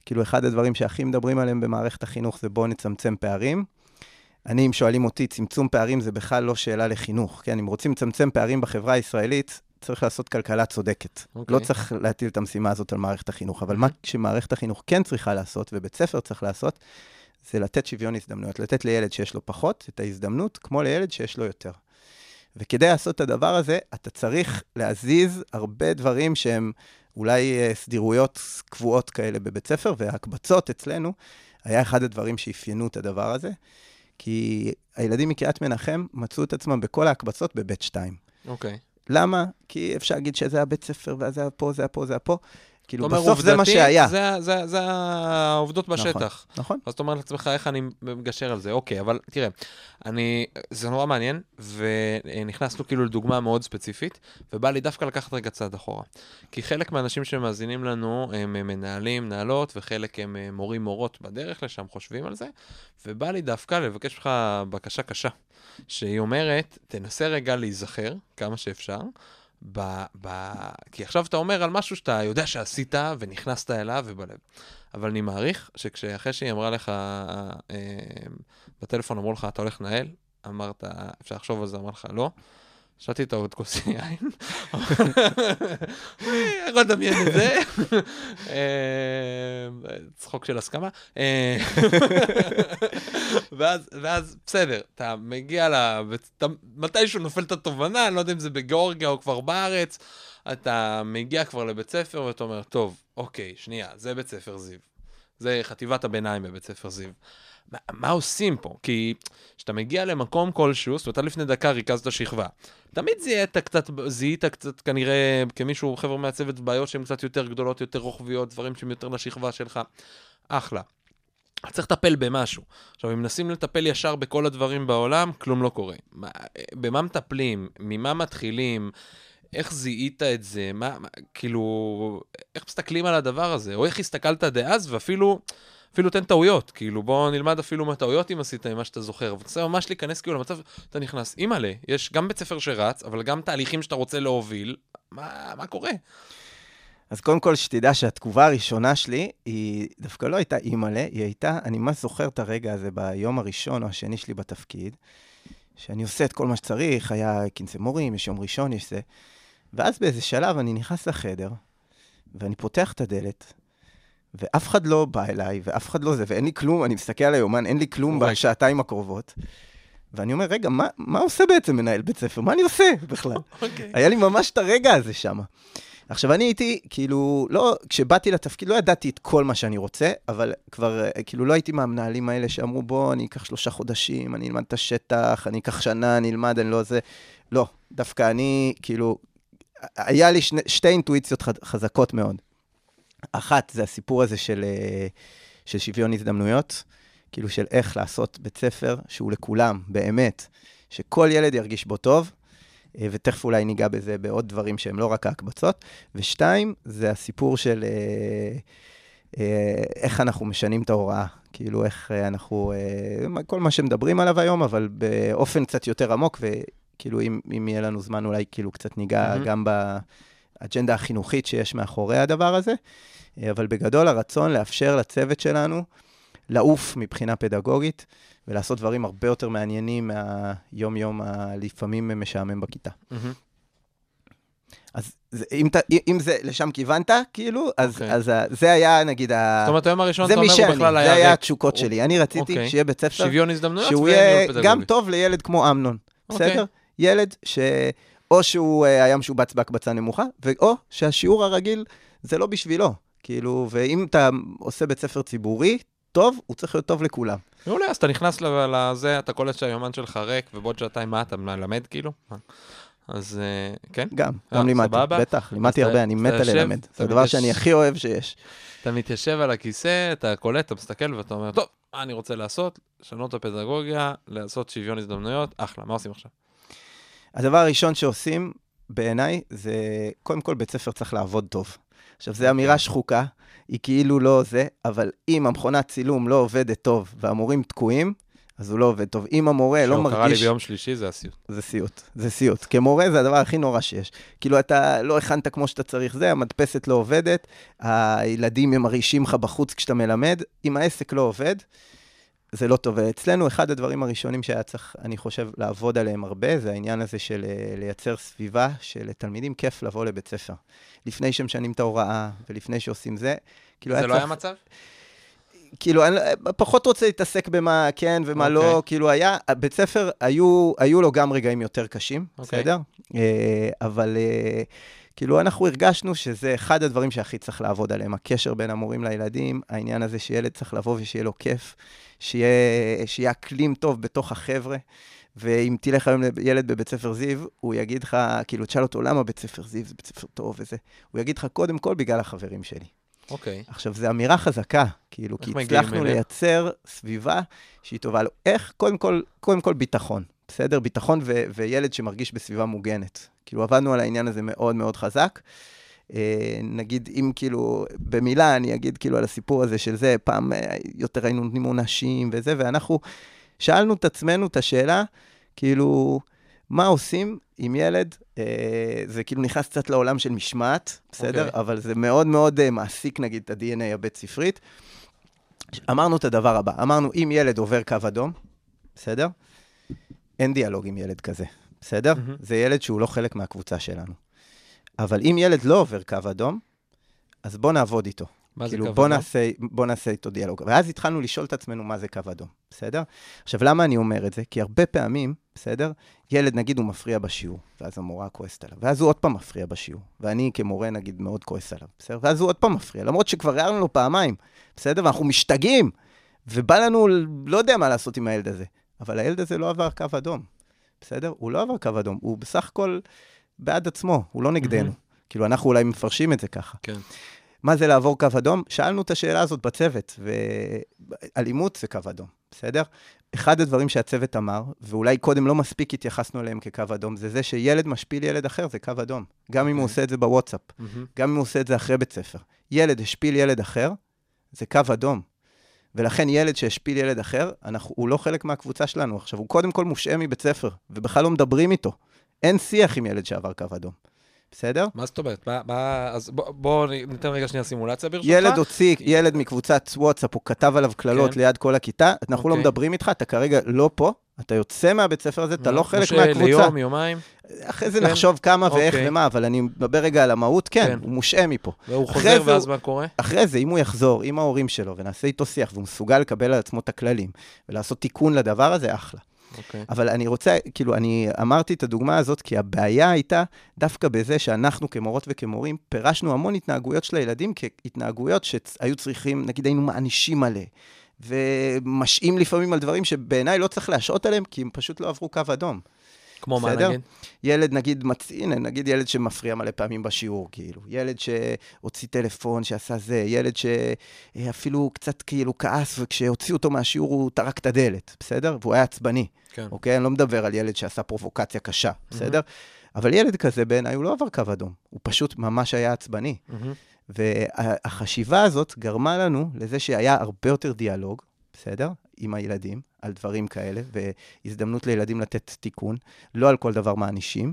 כאילו, אחד הדברים שהכי מדברים עליהם במערכת החינוך זה בואו נצמצם פערים. אני, אם שואלים אותי, צמצום פערים זה בכלל לא שאלה לחינוך. כן, אם רוצים לצמצם פערים בחברה הישראלית, צריך לעשות כלכלה צודקת. אוקיי. לא צריך להטיל את המשימה הזאת על מערכת החינוך. אבל מה שמערכת החינוך כן צריכה לעשות, ובית ספר צריך לעשות, זה לתת שוויון הזדמנויות. לתת לילד שיש לו פחות את ההזדמנות, כמו לילד שיש לו יותר. וכדי לעשות את הדבר הזה, אתה צריך להזיז הרבה דברים שהם אולי אה, סדירויות קבועות כאלה בבית ספר, וההקבצות אצלנו היה אחד הדברים שאפיינו את הדבר הזה, כי הילדים מקריית מנחם מצאו את עצמם בכל ההקבצות בבית 2. אוקיי. למה? כי אפשר להגיד שזה הבית ספר, וזה היה פה, זה היה פה, זה היה פה. כאילו, בסוף זה מה שהיה. זה- זה- זה העובדות נכון. בשטח. נכון. אז אתה אומר לעצמך, איך אני מגשר על זה? אוקיי, אבל תראה, אני, זה נורא מעניין, ונכנסנו כאילו לדוגמה מאוד ספציפית, ובא לי דווקא לקחת רגע צעד אחורה. כי חלק מהאנשים שמאזינים לנו הם מנהלים, מנהלות, וחלק הם אה, מורים, מורות בדרך לשם, חושבים על זה, ובא לי דווקא לבקש ממך בקשה קשה, שהיא אומרת, תנסה רגע להיזכר כמה שאפשר. ב, ב... כי עכשיו אתה אומר על משהו שאתה יודע שעשית ונכנסת אליו ובלב. אבל אני מעריך שכשאחרי שהיא אמרה לך, אה, בטלפון אמרו לך, אתה הולך לנהל, אמרת, אפשר לחשוב על זה, אמר לך, לא. שתתי איתו עוד כוס יין. אני יכול לדמיין את זה. אה, צחוק של הסכמה. אה, ואז, בסדר, אתה מגיע ל... מתישהו נופל את התובנה, אני לא יודע אם זה בגיאורגיה או כבר בארץ, אתה מגיע כבר לבית ספר ואתה אומר, טוב, אוקיי, שנייה, זה בית ספר זיו. זה חטיבת הביניים בבית ספר זיו. מה, מה עושים פה? כי כשאתה מגיע למקום כלשהו, זאת אומרת, עד לפני דקה ריכזת שכבה. תמיד זיהית קצת, זיהית קצת כנראה כמישהו, חבר'ה מהצוות, בעיות שהן קצת יותר גדולות, יותר רוחביות, דברים שהם יותר לשכבה שלך. אחלה. צריך לטפל במשהו. עכשיו, אם מנסים לטפל ישר בכל הדברים בעולם, כלום לא קורה. מה, במה מטפלים? ממה מתחילים? איך זיהית את זה? מה, מה, כאילו, איך מסתכלים על הדבר הזה? או איך הסתכלת דאז, ואפילו, אפילו תן טעויות. כאילו, בוא נלמד אפילו מהטעויות אם עשית, ממה שאתה זוכר. ותנסה ממש להיכנס כאילו למצב, אתה נכנס, אימא'לה, יש גם בית ספר שרץ, אבל גם תהליכים שאתה רוצה להוביל. מה, מה קורה? אז קודם כל, שתדע שהתגובה הראשונה שלי, היא דווקא לא הייתה אימא'לה, היא הייתה, אני ממש זוכר את הרגע הזה ביום הראשון או השני שלי בתפקיד, שאני עושה את כל מה שצריך, היה כנסי מורים, יש יום ראשון, יש זה. ואז באיזה שלב אני נכנס לחדר, ואני פותח את הדלת, ואף אחד לא בא אליי, ואף אחד לא זה, ואין לי כלום, אני מסתכל על היומן, אין לי כלום. בשעתיים הקרובות. ואני אומר, רגע, מה, מה עושה בעצם מנהל בית ספר? מה אני עושה בכלל? <laughs> אוקיי. היה לי ממש את הרגע הזה שם. עכשיו, אני הייתי, כאילו, לא, כשבאתי לתפקיד, לא ידעתי את כל מה שאני רוצה, אבל כבר, אה, כאילו, לא הייתי מהמנהלים האלה שאמרו, בוא, אני אקח שלושה חודשים, אני אלמד את השטח, אני אקח שנה, אני אלמד, אני לא זה. לא, דווקא אני, כאילו, היה לי שני, שתי אינטואיציות חזקות מאוד. אחת, זה הסיפור הזה של, אה, של שוויון הזדמנויות, כאילו של איך לעשות בית ספר שהוא לכולם, באמת, שכל ילד ירגיש בו טוב, אה, ותכף אולי ניגע בזה בעוד דברים שהם לא רק ההקבצות. ושתיים, זה הסיפור של אה, איך אנחנו משנים את ההוראה. כאילו, איך אנחנו, כל מה שמדברים עליו היום, אבל באופן קצת יותר עמוק, וכאילו, אם, אם יהיה לנו זמן, אולי כאילו קצת ניגע מהמם. גם באג'נדה החינוכית שיש מאחורי הדבר הזה. אה, אבל בגדול, הרצון לאפשר לצוות שלנו לעוף מבחינה פדגוגית, ולעשות דברים הרבה יותר מעניינים מהיום-יום הלפעמים משעמם בכיתה. מהמם. אז זה, אם, ת, אם זה, לשם כיוונת, כאילו, אז, אוקיי. okay. אז ה- זה היה, נגיד, ה... זאת אומרת, היום הראשון, זה אתה אומר, הוא בכלל זה היה היה ריק. התשוקות הוא- שלי. אני רציתי אוקיי. שיהיה בית ספר שוויון הזדמנויות שהוא יהיה. גם טוב לילד כמו אמנון, אוקיי. בסדר? ילד ש... או שהוא אה, היה משובץ בהקבצה נמוכה, או שהשיעור הרגיל זה לא בשבילו. כאילו, ואם אתה עושה בית ספר ציבורי, טוב, הוא צריך להיות טוב לכולם. מעולה, אז אתה נכנס לזה, אתה קולט שהיומן שלך ריק, ובעוד שעתיים מה, אתה מלמד כאילו? אז אה, כן, גם, אה, גם לימדתי, סבבה. בטח, לימדתי הרבה, אני מת על ללמד. זה הדבר שאני הכי אוהב שיש. אתה מתיישב על הכיסא, אתה קולט, אתה מסתכל ואתה אומר, טוב, מה אני רוצה לעשות? לשנות את הפדגוגיה, לעשות שוויון הזדמנויות, אחלה, מה עושים עכשיו? הדבר הראשון שעושים, בעיניי, זה קודם כל בית ספר צריך לעבוד טוב. עכשיו, זו אמירה שחוקה, היא כאילו לא זה, אבל אם המכונת צילום לא עובדת טוב והמורים תקועים, אז הוא לא עובד טוב. אם המורה לא שהוא קרא לי מרגיש... ביום שלישי, זה הסיוט. זה סיוט, זה סיוט. כמורה זה הדבר הכי נורא שיש. כאילו, אתה לא הכנת כמו שאתה צריך זה, המדפסת לא עובדת, הילדים הם מרעישים לך בחוץ כשאתה מלמד, אם העסק לא עובד, זה לא טוב. ואצלנו, אחד הדברים הראשונים שהיה צריך, אני חושב, לעבוד עליהם הרבה, זה העניין הזה של אה, לייצר סביבה שלתלמידים כיף לבוא לבית ספר. לפני שמשנים את ההוראה, ולפני שעושים זה, כאילו זה לא צריך... היה מצב? כאילו, אני פחות רוצה להתעסק במה כן ומה לא, אוקיי. כאילו היה, בית ספר, היו, היו לו גם רגעים יותר קשים, אוקיי. בסדר? אה, אבל אה, כאילו, אנחנו הרגשנו שזה אחד הדברים שהכי צריך לעבוד עליהם, הקשר בין המורים לילדים, העניין הזה שילד צריך לבוא ושיהיה לו כיף, שיהיה, שיהיה אקלים טוב בתוך החבר'ה. ואם תלך היום לילד בבית ספר זיו, הוא יגיד לך, כאילו, תשאל אותו למה בית ספר זיו זה בית ספר טוב וזה. הוא יגיד לך, קודם כל, בגלל החברים שלי. אוקיי. עכשיו, זו אמירה חזקה, כאילו, כי הצלחנו? לייצר סביבה שהיא טובה לו. איך? קודם כל, קודם כל ביטחון, בסדר? ביטחון ו- וילד שמרגיש בסביבה מוגנת. כאילו, עבדנו על העניין הזה מאוד מאוד חזק. אה, נגיד, אם כאילו, במילה אני אגיד כאילו על הסיפור הזה של זה, פעם אה, יותר היינו נותנים עונשים וזה, ואנחנו שאלנו את עצמנו את השאלה, כאילו, מה עושים עם ילד? אה, זה כאילו נכנס קצת לעולם של משמעת, בסדר? אוקיי. אבל זה מאוד מאוד אה, מעסיק, נגיד, את ה-DNA הבית-ספרית. אמרנו את הדבר הבא, אמרנו, אם ילד עובר קו אדום, בסדר? אין דיאלוג עם ילד כזה, בסדר? מהמם. זה ילד שהוא לא חלק מהקבוצה שלנו. אבל אם ילד לא עובר קו אדום, אז בוא נעבוד איתו. מה זה כאילו, קו בוא אדום? נעשה, בוא נעשה איתו דיאלוג. ואז התחלנו לשאול את עצמנו מה זה קו אדום, בסדר? עכשיו, למה אני אומר את זה? כי הרבה פעמים, בסדר? ילד, נגיד, הוא מפריע בשיעור, ואז המורה כועסת עליו, ואז הוא עוד פעם מפריע בשיעור, ואני כמורה, נגיד, מאוד כועס עליו, בסדר? ואז הוא עוד פעם מפריע, למרות שכבר הערנו לו פעמיים, בסדר? ואנחנו משתגעים, ובא לנו, לא יודע מה לעשות עם הילד הזה. אבל הילד הזה לא עבר קו אדום, בסדר? הוא לא עבר קו אדום, הוא בסך הכל בעד עצמו, הוא לא נגדנו. מהמם. כאילו, אנחנו אולי מפרשים את זה ככה. כן. מה זה לעבור קו אדום? שאלנו את השאלה הזאת בצוות, ואלימות זה קו אדום, בסדר? אחד הדברים שהצוות אמר, ואולי קודם לא מספיק התייחסנו אליהם כקו אדום, זה זה שילד משפיל ילד אחר, זה קו אדום. גם אם הוא אוקיי. עושה את זה בוואטסאפ, מהמם. גם אם הוא עושה את זה אחרי בית ספר. ילד השפיל ילד אחר, זה קו אדום. ולכן ילד שהשפיל ילד אחר, אנחנו, הוא לא חלק מהקבוצה שלנו. עכשיו, הוא קודם כל מושעה מבית ספר, ובכלל לא מדברים איתו. אין שיח עם ילד שעבר קו אדום, בסדר? מה זאת אומרת? מה- מה- אז בוא- בוא ניתן רגע שנייה סימולציה ברשותך. ילד הוציא, ילד מקבוצת וואטסאפ, הוא כתב עליו קללות כן. ליד כל הכיתה, אנחנו לא אוקיי. מדברים איתך, אתה כרגע לא פה, אתה יוצא מהבית ספר הזה, אתה לא חלק מהקבוצה. ליום, יומיים, אחרי זה כן. נחשוב כמה ואיך אוקיי. ומה, אבל אני מדבר רגע על המהות, כן, כן. הוא מושעה מפה. והוא חוזר, זה ואז מה קורה? אחרי זה, אם הוא יחזור עם ההורים שלו ונעשה איתו שיח, והוא מסוגל לקבל על עצמו את הכללים ולעשות תיקון לדבר הזה, אחלה. אוקיי. אבל אני רוצה, כאילו, אני אמרתי את הדוגמה הזאת, כי הבעיה הייתה דווקא בזה שאנחנו כמורות וכמורים פירשנו המון התנהגויות של הילדים כהתנהגויות שהיו צריכים, נגיד היינו מענישים מלא, ומשעים לפעמים על דברים שבעיניי לא צריך להשעות עליהם, כי הם פשוט לא עברו קו אדום. כמו מה בסדר? נגיד? ילד, נגיד, מצ... הנה, נגיד ילד שמפריע מלא פעמים בשיעור, כאילו. ילד שהוציא טלפון, שעשה זה, ילד שאפילו קצת כאילו כעס, וכשהוציאו אותו מהשיעור הוא טרק את הדלת, בסדר? והוא היה עצבני. כן. אוקיי? אני לא מדבר על ילד שעשה פרובוקציה קשה, בסדר? אבל ילד כזה בעיניי הוא לא עבר קו אדום, הוא פשוט ממש היה עצבני. מהמם. והחשיבה הזאת גרמה לנו לזה שהיה הרבה יותר דיאלוג, בסדר? עם הילדים, על דברים כאלה, והזדמנות לילדים לתת תיקון, לא על כל דבר מענישים.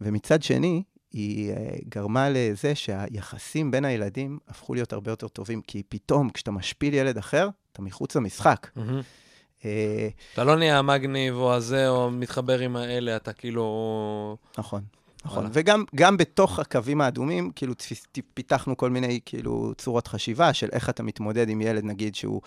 ומצד שני, היא אה, גרמה לזה שהיחסים בין הילדים הפכו להיות הרבה יותר טובים, כי פתאום כשאתה משפיל ילד אחר, אתה מחוץ למשחק. אה, אתה לא נהיה המגניב או הזה, או מתחבר עם האלה, אתה כאילו... נכון. נכון, וואלה. וגם גם בתוך הקווים האדומים, כאילו, פיתחנו כל מיני, כאילו, צורות חשיבה של איך אתה מתמודד עם ילד, נגיד, שהוא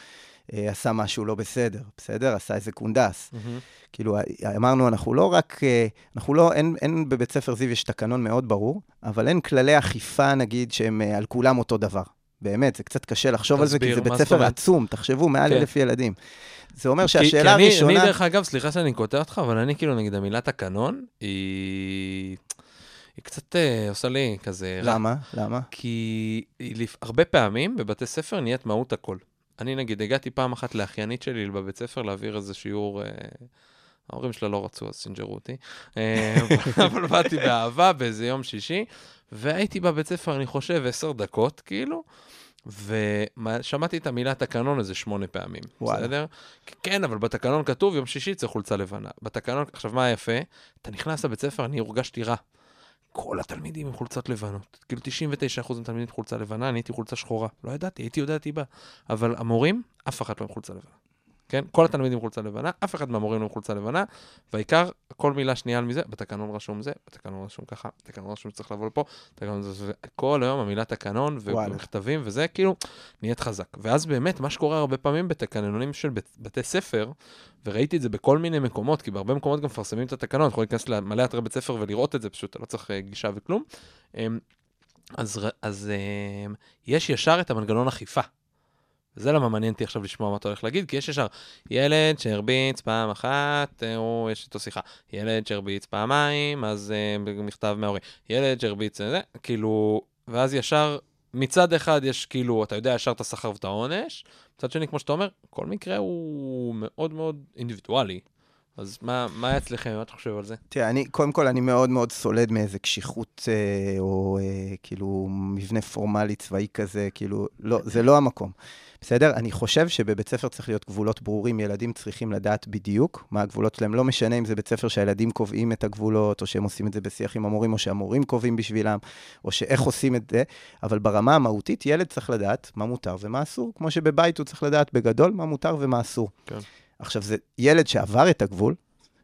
אה, עשה משהו לא בסדר, בסדר? עשה איזה קונדס. מהמם. כאילו, אמרנו, אנחנו לא רק, אה, אנחנו לא, אין, אין בבית ספר זיו יש תקנון מאוד ברור, אבל אין כללי אכיפה, נגיד, שהם אה, על כולם אותו דבר. באמת, זה קצת קשה לחשוב על זה, כי תסביר, זה בית ספר? עצום, תחשבו, מעל כן. אלף ילדים. זה אומר כי- שהשאלה כי אני- הראשונה... אני, דרך אגב, סליחה שאני קוטע אותך, אבל אני כאילו, נגיד, המילה תקנון, היא... היא קצת אה, עושה לי כזה... רע. למה? למה? כי. הרבה פעמים בבתי ספר נהיית מהות הכל. אני נגיד הגעתי פעם אחת לאחיינית שלי בבית ספר להעביר איזה שיעור, אה... ההורים שלה לא רצו, אז סינג'רו אותי, אה, <laughs> אבל באתי באהבה באיזה יום שישי, והייתי בבית ספר, אני חושב, עשר דקות, כאילו, ושמעתי את המילה תקנון איזה שמונה פעמים, וואלה. בסדר? כן, אבל בתקנון כתוב יום שישי צריך חולצה לבנה. בתקנון, עכשיו מה יפה? אתה נכנס לבית ספר, אני הורגשתי רע. כל התלמידים עם חולצות לבנות. כאילו 99% מהתלמידים עם חולצה לבנה, אני הייתי חולצה שחורה. לא ידעתי, הייתי יודע טיבה. אבל המורים, אף אחד לא עם חולצה לבנה. כן? כל התלמידים חולצה לבנה, אף אחד מהמורים לא חולצה לבנה, והעיקר, כל מילה שנייה על מזה, בתקנון רשום זה, בתקנון רשום ככה, בתקנון רשום שצריך לבוא לפה, בתקנון זה, זה, כל היום המילה תקנון. ומכתבים וזה, כאילו, נהיית חזק. ואז באמת, מה שקורה הרבה פעמים בתקנונים של בית, בתי ספר, וראיתי את זה בכל מיני מקומות, כי בהרבה מקומות גם מפרסמים את התקנון, יכול להיכנס למלא אתרי בית ספר ולראות את זה, פשוט לא צריך אה, גישה וכלום. אמ, אז, אז אמ, יש ישר את המנגנון אכיפה. וזה למה מעניין אותי עכשיו לשמוע מה אתה הולך להגיד, כי יש ישר ילד שהרביץ פעם אחת, אה, הוא, יש איתו שיחה. ילד שהרביץ פעמיים, אז אה, מכתב מההורים. ילד שהרביץ אה, זה, כאילו, ואז ישר, מצד אחד יש כאילו, אתה יודע ישר את השכר ואת העונש, מצד שני, כמו שאתה אומר, כל מקרה הוא מאוד מאוד אינדיבידואלי. אז מה, מה אצלכם, מה אתה חושב על זה? תראה, אני, קודם כל, אני מאוד מאוד סולד מאיזה קשיחות, אה, או אה, כאילו מבנה פורמלי צבאי כזה, כאילו, לא, זה לא המקום. בסדר? אני חושב שבבית ספר צריך להיות גבולות ברורים, ילדים צריכים לדעת בדיוק מה הגבולות שלהם. לא משנה אם זה בית ספר שהילדים קובעים את הגבולות, או שהם עושים את זה בשיח עם המורים, או שהמורים קובעים בשבילם, או שאיך עושים את זה, אבל ברמה המהותית, ילד צריך לדעת מה מותר ומה אסור, כמו שבבית הוא צריך לדעת בגדול מה מותר ומה אסור. כן. עכשיו, זה ילד שעבר את הגבול,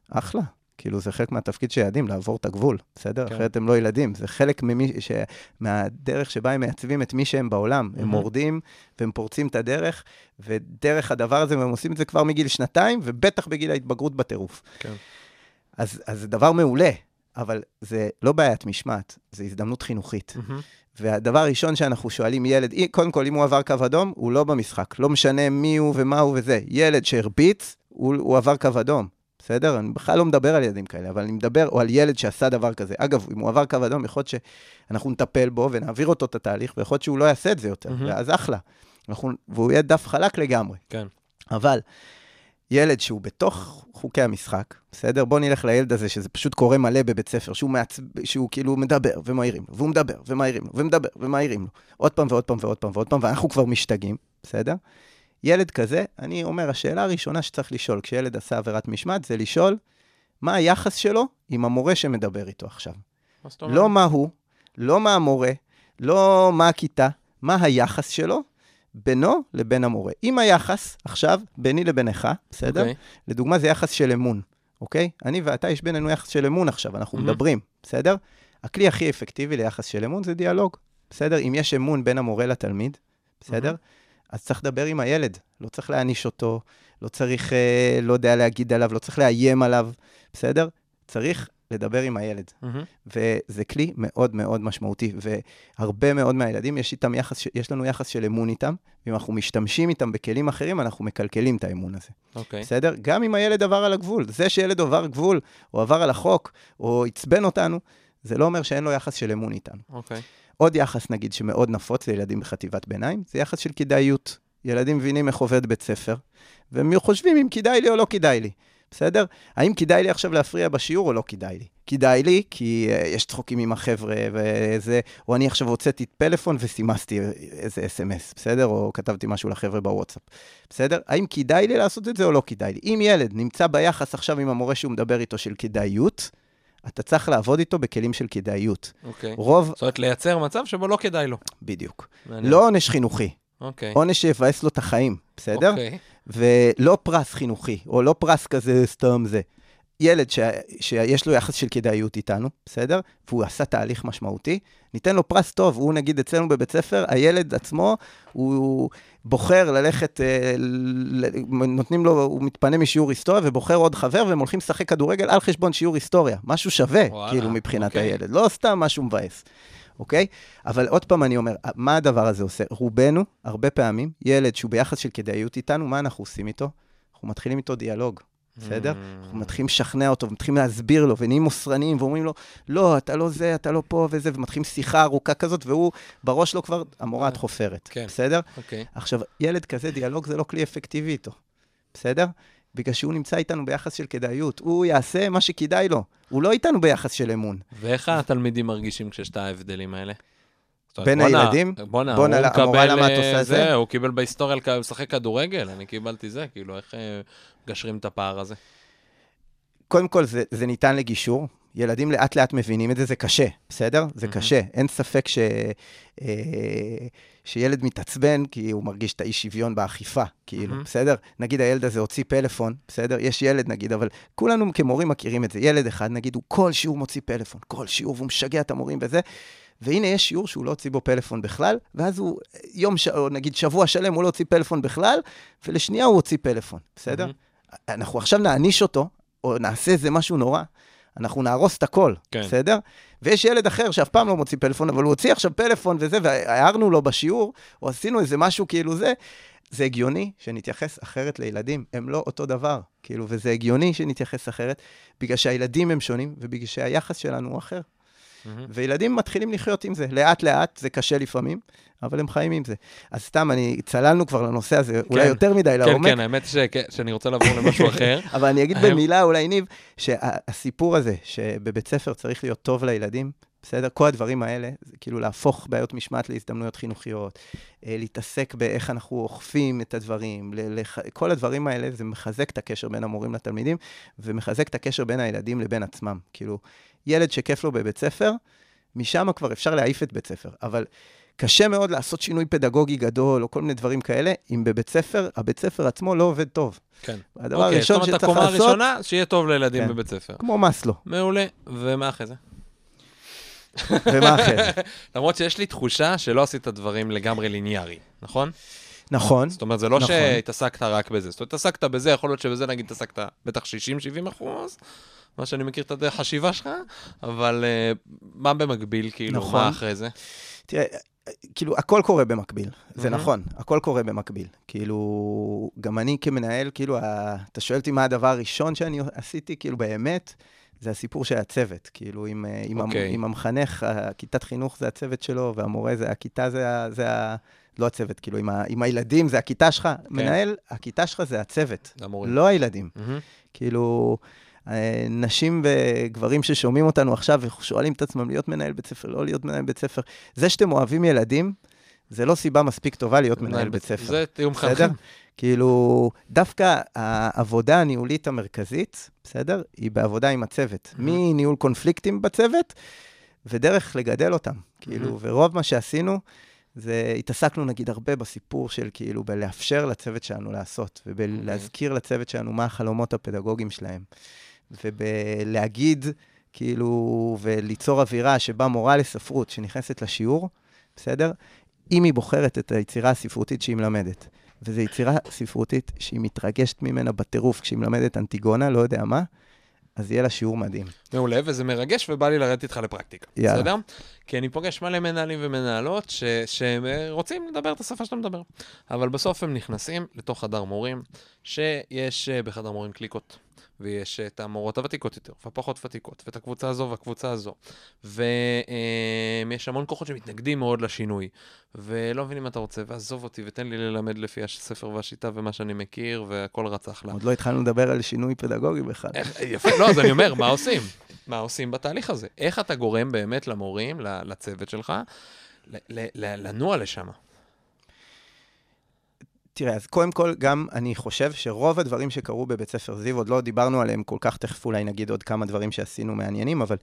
אחלה. כאילו, זה חלק מהתפקיד של ילדים, לעבור את הגבול, בסדר? כן. אחרת הם לא ילדים. זה חלק ממי, ש... מהדרך שבה הם מעצבים את מי שהם בעולם. הם מהמם. מורדים והם פורצים את הדרך, ודרך הדבר הזה, והם עושים את זה כבר מגיל שנתיים, ובטח בגיל ההתבגרות בטירוף. כן. אז, אז זה דבר מעולה, אבל זה לא בעיית משמעת, זה הזדמנות חינוכית. מהמם. והדבר הראשון שאנחנו שואלים ילד, אי- קודם כל, אם הוא עבר קו אדום, הוא לא במשחק. לא משנה מי הוא ומה הוא וזה. ילד שהרביץ, הוא, הוא עבר קו אדום. בסדר? אני בכלל לא מדבר על ילדים כאלה, אבל אני מדבר או על ילד שעשה דבר כזה. אגב, אם הוא עבר קו אדום, יכול להיות שאנחנו נטפל בו ונעביר אותו את התהליך, ויכול להיות שהוא לא יעשה את זה יותר, מהמם. ואז אחלה. אנחנו, והוא יהיה דף חלק לגמרי. כן. אבל ילד שהוא בתוך חוקי המשחק, בסדר? בוא נלך לילד הזה, שזה פשוט קורה מלא בבית ספר, שהוא, מעצב, שהוא כאילו מדבר ומעירים לו, והוא מדבר ומעירים לו, ומדבר ומעירים לו, עוד פעם ועוד פעם ועוד פעם ועוד פעם, ואנחנו כבר משתגעים, בסדר? ילד כזה, אני אומר, השאלה הראשונה שצריך לשאול כשילד עשה עבירת משמעת, זה לשאול מה היחס שלו עם המורה שמדבר איתו עכשיו. לא מה הוא, לא מה המורה, לא מה הכיתה, מה היחס שלו בינו לבין המורה. אם היחס עכשיו ביני לבינך, בסדר? אוקיי. לדוגמה, זה יחס של אמון, אוקיי? אני ואתה, יש בינינו יחס של אמון עכשיו, אנחנו מהמם. מדברים, בסדר? הכלי הכי אפקטיבי ליחס של אמון זה דיאלוג, בסדר? אם יש אמון בין המורה לתלמיד, בסדר? מהמם. אז צריך לדבר עם הילד, לא צריך להעניש אותו, לא צריך, אה, לא יודע, להגיד עליו, לא צריך לאיים עליו, בסדר? צריך לדבר עם הילד. מהמם. וזה כלי מאוד מאוד משמעותי, והרבה מאוד מהילדים, יש, איתם יחס, יש לנו יחס של אמון איתם, ואם אנחנו משתמשים איתם בכלים אחרים, אנחנו מקלקלים את האמון הזה. אוקיי. בסדר? גם אם הילד עבר על הגבול. זה שילד עבר גבול, או עבר על החוק, או עצבן אותנו, זה לא אומר שאין לו יחס של אמון איתנו. אוקיי. עוד יחס, נגיד, שמאוד נפוץ לילדים בחטיבת ביניים, זה יחס של כדאיות. ילדים מבינים איך עובד בית ספר, והם חושבים אם כדאי לי או לא כדאי לי, בסדר? האם כדאי לי עכשיו להפריע בשיעור או לא כדאי לי? כדאי לי, כי uh, יש צחוקים עם החבר'ה וזה, או אני עכשיו הוצאתי פלאפון וסימסתי איזה אס.אם.אס, בסדר? או כתבתי משהו לחבר'ה בוואטסאפ, בסדר? האם כדאי לי לעשות את זה או לא כדאי לי? אם ילד נמצא ביחס עכשיו עם המורה שהוא מדבר איתו של כדאיות, אתה צריך לעבוד איתו בכלים של כדאיות. אוקיי. רוב, זאת אומרת, לייצר מצב שבו לא כדאי לו. בדיוק. מעניין. לא עונש חינוכי, אוקיי. עונש שיבאס לו את החיים, בסדר? אוקיי. ולא פרס חינוכי, או לא פרס כזה סתם זה. ילד ש... שיש לו יחס של כדאיות איתנו, בסדר? והוא עשה תהליך משמעותי, ניתן לו פרס טוב. הוא נגיד אצלנו בבית ספר, הילד עצמו, הוא בוחר ללכת, אה. נותנים לו, הוא מתפנה משיעור היסטוריה ובוחר עוד חבר, והם הולכים לשחק כדורגל על חשבון שיעור היסטוריה. משהו שווה, וואלה, כאילו, מבחינת אוקיי. הילד. לא סתם משהו מבאס. אוקיי? אבל עוד פעם אני אומר, מה הדבר הזה עושה? רובנו, הרבה פעמים, ילד שהוא ביחס של כדאיות איתנו, מה אנחנו עושים איתו? אנחנו מתחילים איתו דיאלוג, בסדר? Mm. אנחנו מתחילים לשכנע אותו, ומתחילים להסביר לו, ונהיים מוסרניים, ואומרים לו, לא, אתה לא זה, אתה לא פה וזה, ומתחילים שיחה ארוכה כזאת, והוא, בראש לו כבר, המורה את חופרת, כן. בסדר? אוקיי. עכשיו, ילד כזה, דיאלוג זה לא כלי אפקטיבי איתו, בסדר? בגלל שהוא נמצא איתנו ביחס של כדאיות. הוא יעשה מה שכדאי לו, הוא לא איתנו ביחס של אמון. ואיך התלמידים מרגישים כשיש את ההבדלים האלה? בין הילדים? בואנה, בואנה, הוא מקבל למה את אה, עושה זה, זה? הוא קיבל בהיסטוריה לשחק כדורגל, אני קיבלתי זה, כאילו, איך אה, מגשרים את הפער הזה? קודם כל, זה, זה ניתן לגישור. ילדים לאט לאט מבינים את זה, זה קשה, בסדר? זה מהמם. קשה. אין ספק ש, אה, שילד מתעצבן כי הוא מרגיש את האי שוויון באכיפה, כאילו, מהמם. בסדר? נגיד הילד הזה הוציא פלאפון, בסדר? יש ילד נגיד, אבל כולנו כמורים מכירים את זה. ילד אחד, נגיד, הוא כל שיעור מוציא פלאפון, כל שיעור, והוא משגע את המורים וזה. והנה יש שיעור שהוא לא הוציא בו פלאפון בכלל, ואז הוא, יום, ש... או נגיד שבוע שלם הוא לא הוציא פלאפון בכלל, ולשנייה הוא הוציא פלאפון, בסדר? מהמם. אנחנו עכשיו נעניש אותו, או נעשה איזה משהו נורא, אנחנו נהרוס את הכל, כן. בסדר? ויש ילד אחר שאף פעם לא מוציא פלאפון, אבל הוא הוציא עכשיו פלאפון וזה, והערנו לו בשיעור, או עשינו איזה משהו כאילו זה, זה הגיוני שנתייחס אחרת לילדים, הם לא אותו דבר, כאילו, וזה הגיוני שנתייחס אחרת, בגלל שהילדים הם שונים, ובגלל שהיחס שלנו הוא אחר. מהמם. וילדים מתחילים לחיות עם זה, לאט-לאט, זה קשה לפעמים, אבל הם חיים עם זה. אז סתם, אני, צללנו כבר לנושא הזה, אולי כן. יותר מדי כן, לעומק, כן, האמת ש- כן, שאני רוצה לעבור למשהו <laughs> אחר. אבל אני אגיד היום- במילה, אולי ניב, שהסיפור הזה, שבבית ספר צריך להיות טוב לילדים, בסדר? כל הדברים האלה, זה כאילו להפוך בעיות משמעת להזדמנויות חינוכיות, אה, להתעסק באיך אנחנו אוכפים את הדברים, לח... כל הדברים האלה, זה מחזק את הקשר בין המורים לתלמידים, ומחזק את הקשר בין הילדים לבין עצמם. כאילו, ילד שכיף לו בבית ספר, משם כבר אפשר להעיף את בית ספר. אבל קשה מאוד לעשות שינוי פדגוגי גדול, או כל מיני דברים כאלה, אם בבית ספר, הבית ספר עצמו לא עובד טוב. כן. הדבר אוקיי, הראשון זאת אומרת, שצריך הקומה לעשות, הראשונה, שיהיה טוב לילדים כן. בבית ספר. כמו מאסלו. מעולה. ומה אחרי זה? ומה אחרי זה? <laughs> למרות שיש לי תחושה שלא עשית דברים לגמרי ליניארי, נכון? נכון, זאת אומרת, זה לא נכון. שהתעסקת רק בזה. זאת אומרת, התעסקת בזה, יכול להיות שבזה נגיד התעסקת בטח 60-70 אחוז, מה שאני מכיר את הדרך החשיבה שלך, אבל אה, מה במקביל, כאילו, נכון. מה אחרי זה? תראה, כאילו, הכל קורה במקביל, זה מהמם. נכון, הכל קורה במקביל. כאילו, גם אני כמנהל, כאילו, אתה שואל אותי מה הדבר הראשון שאני עשיתי, כאילו, באמת, זה הסיפור של הצוות. כאילו, עם, אה, עם, המ- אוקיי. עם המחנך, הכיתת חינוך זה הצוות שלו, והמורה זה, הכיתה זה, זה ה... לא הצוות, כאילו, עם, ה, עם הילדים זה הכיתה שלך. מנהל, הכיתה שלך זה הצוות, המורים. לא הילדים. מהמם. כאילו, נשים וגברים ששומעים אותנו עכשיו ושואלים את עצמם להיות מנהל בית ספר, לא להיות מנהל בית ספר. זה שאתם אוהבים ילדים, זה לא סיבה מספיק טובה להיות מנהל בית ספר. זה תיאום בסדר? חלחל. כאילו, דווקא העבודה הניהולית המרכזית, בסדר? היא בעבודה עם הצוות. מניהול קונפליקטים בצוות, ודרך לגדל אותם. כאילו, ורוב מה שעשינו, זה התעסקנו נגיד הרבה בסיפור של כאילו, בלאפשר לצוות שלנו לעשות, ובלהזכיר לצוות שלנו מה החלומות הפדגוגיים שלהם. ובלהגיד, כאילו, וליצור אווירה שבה מורה לספרות שנכנסת לשיעור, בסדר? אם היא בוחרת את היצירה הספרותית שהיא מלמדת, וזו יצירה ספרותית שהיא מתרגשת ממנה בטירוף כשהיא מלמדת אנטיגונה, לא יודע מה, אז יהיה לה שיעור מדהים. מעולה, וזה מרגש, ובא לי לרדת איתך לפרקטיקה. יאללה. בסדר? כי אני פוגש מלא מנהלים ומנהלות ש... שהם אה, רוצים לדבר את השפה שאתה מדבר. אבל בסוף הם נכנסים לתוך חדר מורים, שיש אה, בחדר מורים קליקות. ויש את המורות הוותיקות יותר, והפחות ותיקות, ואת הקבוצה הזו והקבוצה הזו. ויש המון כוחות שמתנגדים מאוד לשינוי, ולא מבינים מה אתה רוצה, ועזוב אותי, ותן לי ללמד לפי הספר והשיטה ומה שאני מכיר, והכל רצח לה. עוד לא התחלנו לדבר על שינוי פדגוגי בכלל. איך, יפה, לא, אז אני אומר, מה עושים? מה עושים בתהליך הזה? איך אתה גורם באמת למורים, לצוות שלך, לנוע לשם? תראה, אז קודם כל, גם אני חושב שרוב הדברים שקרו בבית ספר זיו, עוד לא דיברנו עליהם כל כך, תכף אולי נגיד עוד כמה דברים שעשינו מעניינים, אבל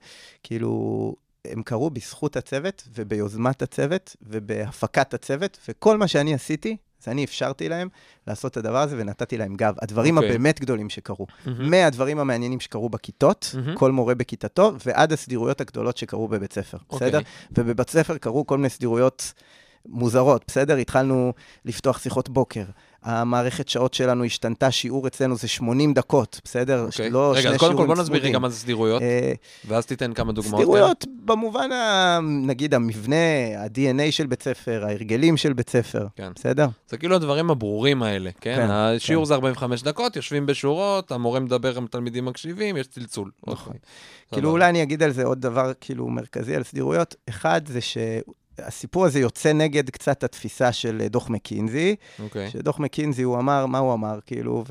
כאילו, הם קרו בזכות הצוות וביוזמת הצוות ובהפקת הצוות, וכל מה שאני עשיתי, זה אני אפשרתי להם לעשות את הדבר הזה ונתתי להם גב. הדברים אוקיי. הבאמת גדולים שקרו. מהמם. מהדברים המעניינים שקרו בכיתות, מהמם. כל מורה בכיתתו, ועד הסדירויות הגדולות שקרו בבית ספר, אוקיי. בסדר? ובבית ספר קרו כל מיני סדירויות מוזרות, בסדר? התחלנו לפתוח שיחות בוקר. המערכת שעות שלנו השתנתה, שיעור אצלנו זה 80 דקות, בסדר? אוקיי. לא רגע, שני קודם כל בוא נסביר. רגע מה זה סדירויות, אה, ואז תיתן כמה דוגמאות. סדירויות במובן, ה, נגיד, המבנה, ה-DNA של בית ספר, ההרגלים של בית ספר, כן. בסדר? זה כאילו הדברים הברורים האלה, כן? כן, השיעור כן. זה 45 דקות, יושבים בשורות, המורה מדבר, התלמידים מקשיבים, יש צלצול. נכון. אוקיי. כאילו. אולי אני אגיד על זה עוד דבר כאילו מרכזי על סדירויות. אחד, זה שהסיפור הזה יוצא נגד קצת התפיסה של דוח מקינזי, אוקיי. שדוח מקינזי, הוא אמר, מה הוא אמר, כאילו,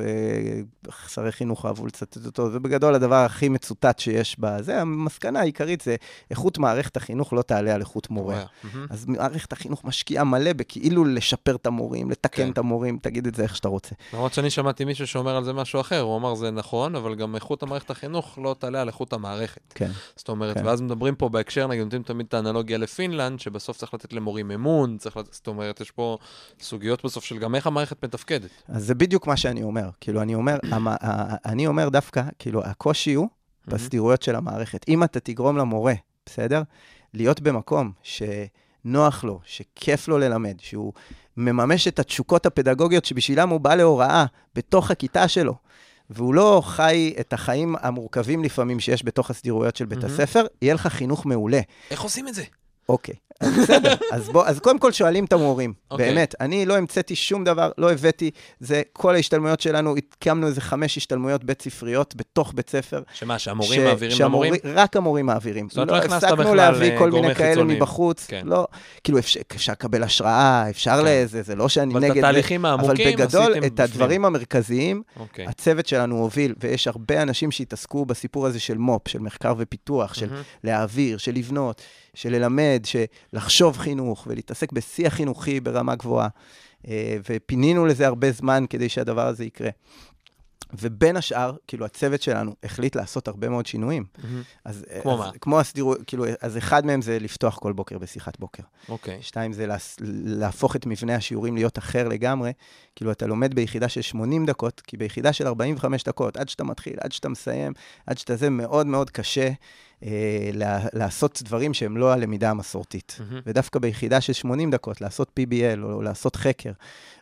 ושרי חינוך אהבו לצטט אותו, ובגדול הדבר הכי מצוטט שיש בזה, המסקנה העיקרית זה, איכות מערכת החינוך לא תעלה על איכות מורה. מהמם. אז מערכת החינוך משקיעה מלא בכאילו לשפר את המורים, לתקן כן. את המורים, תגיד את זה איך שאתה רוצה. למרות שאני שמעתי מישהו שאומר על זה משהו אחר, הוא אמר זה נכון, אבל גם איכות המערכת החינוך לא תעלה על איכות המערכת. כן. זאת אומרת, כן. ואז מדברים פה בהקשר, נגיד, נותנים תמיד את האנלוגיה לפינלנד, שבסוף צריך לתת למורים אמון, צריך לתת, זאת אומרת, יש פה סוגיות בסוף של גם איך המערכת מתפקדת. אז זה בדיוק מה שאני אומר. כאילו, אני אומר, המ, אני אומר דווקא, כאילו, הקושי הוא בסדירויות של המערכת. אם אתה תגרום למורה, בסדר? להיות במקום שנוח לו, שכיף לו ללמד, שהוא מממש את התשוקות הפדגוגיות שבשבילם הוא בא להוראה בתוך הכיתה שלו, והוא לא חי את החיים המורכבים לפעמים שיש בתוך הסדירויות של בית מהמם. הספר, יהיה לך חינוך מעולה. איך עושים את זה? אוקיי, אז בסדר. אז, בוא, אז קודם כל שואלים את המורים. אוקיי. באמת, אני לא המצאתי שום דבר, לא הבאתי, זה כל ההשתלמויות שלנו, הקמנו איזה חמש השתלמויות בית ספריות בתוך בית ספר. שמה, שהמורים ש- מעבירים שהמורים- למורים? רק המורים מעבירים. זאת אומרת, לא הכנסת הפסקנו בכלל, להביא אה, כל גורמי מיני כאלה חיצוניים. מבחוץ. כן. לא, כאילו, אפשר, אפשר לקבל השראה, אפשר כן. לזה, זה לא שאני אבל את נגד... התהליכים אבל העמוקים בגדול, עשיתם את הדברים המרכזיים, אוקיי. הצוות שלנו הוביל, ויש הרבה אנשים שהתעסקו בסיפור הזה של מו"פ, של מחקר ופיתוח, של. להעביר, של לבנות, של ללמד, של לחשוב חינוך ולהתעסק בשיח חינוכי ברמה גבוהה. אה, ופינינו לזה הרבה זמן כדי שהדבר הזה יקרה. ובין השאר, כאילו, הצוות שלנו החליט לעשות הרבה מאוד שינויים. מהמם. אז, כמו אז, מה? כמו הסדירו, כאילו, אז אחד מהם זה לפתוח כל בוקר בשיחת בוקר. אוקיי. שתיים זה להס- להפוך את מבנה השיעורים להיות אחר לגמרי. כאילו, אתה לומד ביחידה של 80 דקות, כי ביחידה של 45 דקות, עד שאתה מתחיל, עד שאתה מסיים, עד שאתה זה, מאוד מאוד קשה אה, לה, לעשות דברים שהם לא הלמידה המסורתית. מהמם. ודווקא ביחידה של 80 דקות, לעשות PBL, או לעשות חקר,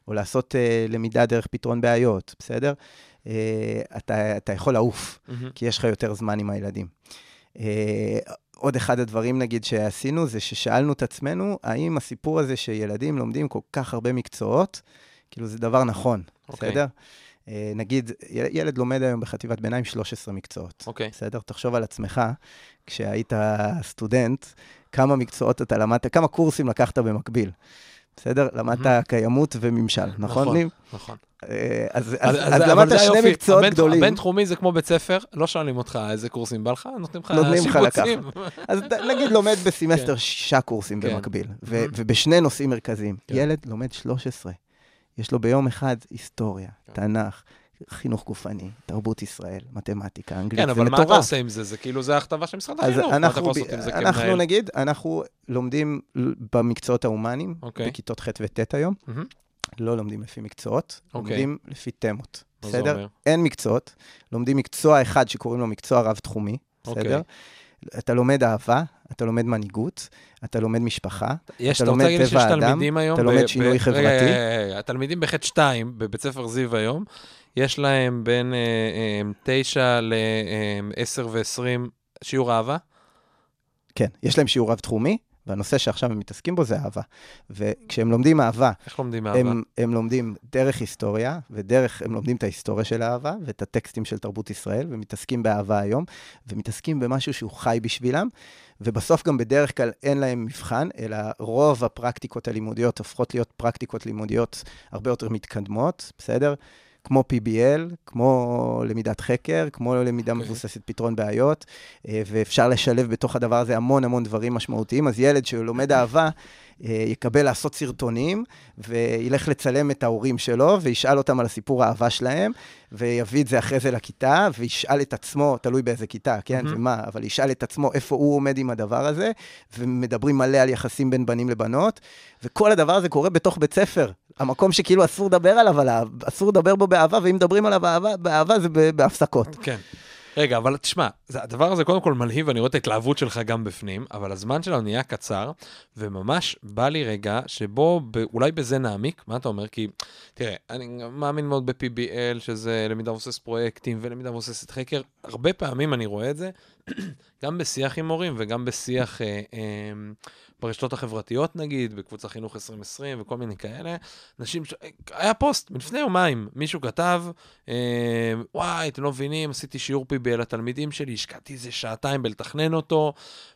או לעשות אה, למידה דרך פתרון בעיות, בסדר? אה, אתה, אתה יכול לעוף. מהמם. כי יש לך יותר זמן עם הילדים. אה, עוד אחד הדברים, נגיד, שעשינו, זה ששאלנו את עצמנו, האם הסיפור הזה שילדים לומדים כל כך הרבה מקצועות, כאילו זה דבר נכון, אוקיי. בסדר? אה, נגיד, יל- ילד לומד היום בחטיבת ביניים 13 מקצועות. אוקיי. בסדר? תחשוב על עצמך, כשהיית סטודנט, כמה מקצועות אתה למדת, כמה קורסים לקחת במקביל. בסדר? למדת. קיימות וממשל, נכון, ניב? נכון. אה, אז, למדת שני. מקצועות גדולים. הבינתחומי זה כמו בית ספר, לא שואלים אותך איזה קורסים בא לך, נותנים לך שיבוצים. אז נגיד לומד בסמסטר כן. שישה קורסים כן. במקביל. ובשני נושאים מרכזיים. כן. ילד לומד 13. יש לו ביום אחד היסטוריה. תנ"ך, חינוך גופני, תרבות ישראל, מתמטיקה, אנגלית, כן, זה אבל מה מטורף. אתה עושה עם זה? זה כאילו, זה הכתבה של משרד החינוך. מה אתה אנחנו, יכול ב- לעשות עם זה אנחנו כמנהל? נגיד, אנחנו לומדים במקצועות ההומניים, אוקיי. בכיתות ח' וט' היום, מהמם. לא לומדים לפי מקצועות, אוקיי. לומדים לפי תמות, בסדר? אומר? אין מקצועות, לומדים מקצוע אחד שקוראים לו מקצוע רב-תחומי, אוקיי. בסדר? אתה לומד אהבה, אתה לומד מנהיגות, אתה לומד משפחה, יש, אתה לומד טבע האדם, היום... אתה לומד שינוי חברתי. רגע, רגע, רגע, התלמידים בחטא 2 בבית ספר זיו היום, יש להם בין 9 ל-10 ו-20 שיעור אהבה? כן, יש להם שיעור רב-תחומי, והנושא שעכשיו הם מתעסקים בו זה אהבה. וכשהם לומדים אהבה, איך לומדים אהבה? הם, הם לומדים דרך היסטוריה, ודרך, הם לומדים את ההיסטוריה של האהבה, ואת הטקסטים של תרבות ישראל, ומתעסקים באהבה היום, ומתעסקים במשהו שהוא חי בשבילם, ובסוף גם בדרך כלל אין להם מבחן, אלא רוב הפרקטיקות הלימודיות הופכות להיות פרקטיקות לימודיות הרבה יותר מתקדמות, בסדר? כמו PBL, כמו למידת חקר, כמו למידה אוקיי. מבוססת פתרון בעיות, אה, ואפשר לשלב בתוך הדבר הזה המון המון דברים משמעותיים. אז ילד שלומד אהבה, אה, יקבל לעשות סרטונים, וילך לצלם את ההורים שלו, וישאל אותם על הסיפור האהבה שלהם, ויביא את זה אחרי זה לכיתה, וישאל את עצמו, תלוי באיזה כיתה, כן, מהמם. ומה, אבל ישאל את עצמו איפה הוא עומד עם הדבר הזה, ומדברים מלא על יחסים בין בנים לבנות, וכל הדבר הזה קורה בתוך בית ספר. המקום שכאילו אסור לדבר עליו, עליו, אסור לדבר בו באהבה, ואם מדברים עליו באהבה, באהבה זה בהפסקות. כן. רגע, אבל תשמע, הדבר הזה קודם כל מלהיב, אני רואה את ההתלהבות שלך גם בפנים, אבל הזמן שלנו נהיה קצר, וממש בא לי רגע שבו אולי בזה נעמיק, מה אתה אומר? כי, תראה, אני מאמין מאוד ב-PBL, שזה למידה מבוססת פרויקטים ולמידה מבוססת חקר, הרבה פעמים אני רואה את זה, <clears throat> גם בשיח עם מורים וגם בשיח אה, אה, ברשתות החברתיות נגיד, בקבוצה חינוך 2020 וכל מיני כאלה, אנשים, ש... היה פוסט מלפני יומיים, מישהו כתב, אה, וואי, אתם לא מבינים, עשיתי שיעור PBL לתלמידים שלי, השקעתי איזה שעתיים בלתכנן אותו,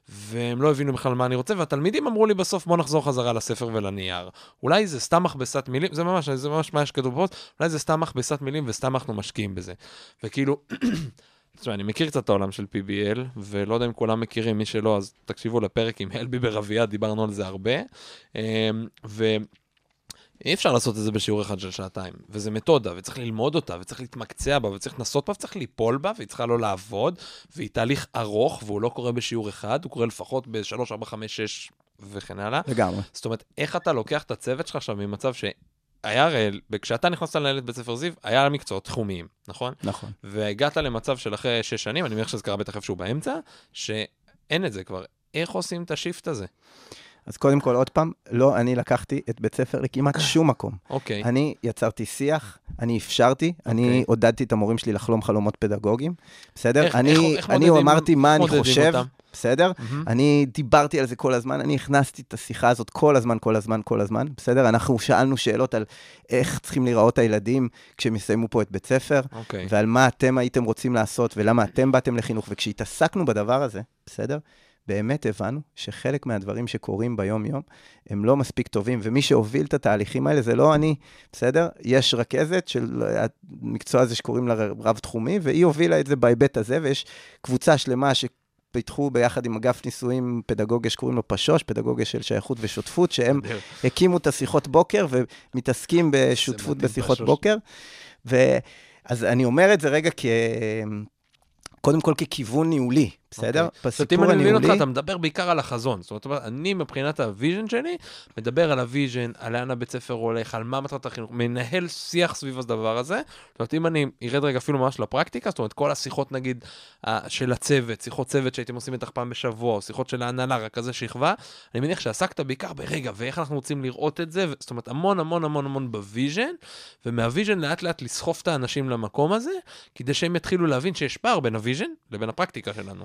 והם לא הבינו בכלל מה אני רוצה, והתלמידים אמרו לי בסוף, בוא נחזור חזרה לספר ולנייר. אולי זה סתם מכבסת מילים, זה ממש, זה ממש מה שכתוב בפוסט, אולי זה סתם מכבסת מילים וסתם אנחנו משקיעים בזה. וכאילו, תשמע, אני מכיר קצת את העולם של PBL, ולא יודע אם כולם מכירים, מי שלא, אז תקשיבו לפרק עם אלבי ברבייה, דיברנו על זה הרבה. אמ, ו... אי אפשר לעשות את זה בשיעור אחד של שעתיים, וזה מתודה, וצריך ללמוד אותה, וצריך להתמקצע בה, וצריך לנסות בה, וצריך ליפול בה, והיא צריכה לא לעבוד, והיא תהליך ארוך, והוא לא קורה בשיעור אחד, הוא קורה לפחות ב-3, 4, 5, 6 וכן הלאה. לגמרי. זאת אומרת, איך אתה לוקח את הצוות שלך עכשיו ממצב ש... היה הרי, כשאתה נכנסת לנהל את בית ספר זיו, היה מקצועות תחומיים, נכון? נכון. והגעת למצב של אחרי שש שנים, אני מניח שזה קרה בטח איפשהו באמצע, שאין את זה כבר. איך עושים את השיפט הזה? אז קודם כל, עוד פעם, לא אני לקחתי את בית ספר לכמעט <coughs> שום מקום. אוקיי. אני יצרתי שיח, אני אפשרתי, אני אוקיי. עודדתי את המורים שלי לחלום חלומות פדגוגיים, בסדר? איך- אני, איך- איך אני מודדים- אמרתי מה אני חושב, אותם? בסדר? מהמם. אני דיברתי על זה כל הזמן, אני הכנסתי את השיחה הזאת כל הזמן, כל הזמן, כל הזמן, בסדר? אנחנו שאלנו שאלות על איך צריכים להיראות הילדים כשהם יסיימו פה את בית ספר, אוקיי. ועל מה אתם הייתם רוצים לעשות, ולמה אתם באתם לחינוך. וכשהתעסקנו בדבר הזה, בסדר? באמת הבנו שחלק מהדברים שקורים ביום-יום הם לא מספיק טובים, ומי שהוביל את התהליכים האלה זה לא אני, בסדר? יש רכזת של המקצוע הזה שקוראים לה רב-תחומי, והיא הובילה את זה בהיבט הזה, ויש קבוצה שלמה ש... פיתחו ביחד עם אגף ניסויים פדגוגיה שקוראים לו פשוש, פדגוגיה של שייכות ושותפות, שהם. <laughs> הקימו את השיחות בוקר ומתעסקים בשותפות בשיחות פשוש. בוקר. אז אני אומר את זה רגע כ... קודם כל ככיוון ניהולי, בסדר? אוקיי. זאת אומרת, אם אני מבין אותך, אתה מדבר בעיקר על החזון. זאת אומרת, אני מבחינת ה vision שלי, מדבר על ה vision, על לאן הבית ספר הולך, על מה מטרת החינוך, מנהל שיח סביב הדבר הזה. זאת אומרת, אם אני ארד רגע אפילו ממש לפרקטיקה, זאת אומרת, כל השיחות, נגיד, של הצוות, שיחות צוות שהייתם עושים בטח פעם בשבוע, או שיחות של ההנהלה, רכזי שכבה, אני מניח שעסקת בעיקר ברגע, ואיך אנחנו רוצים לראות את זה, זאת אומרת, המון המון המון המון ב vision, ומה vision לאט לאט לסחוף את האנשים למקום הזה, כדי שהם יתחילו להבין שיש פער בין ה vision לבין הפרקטיקה שלנו.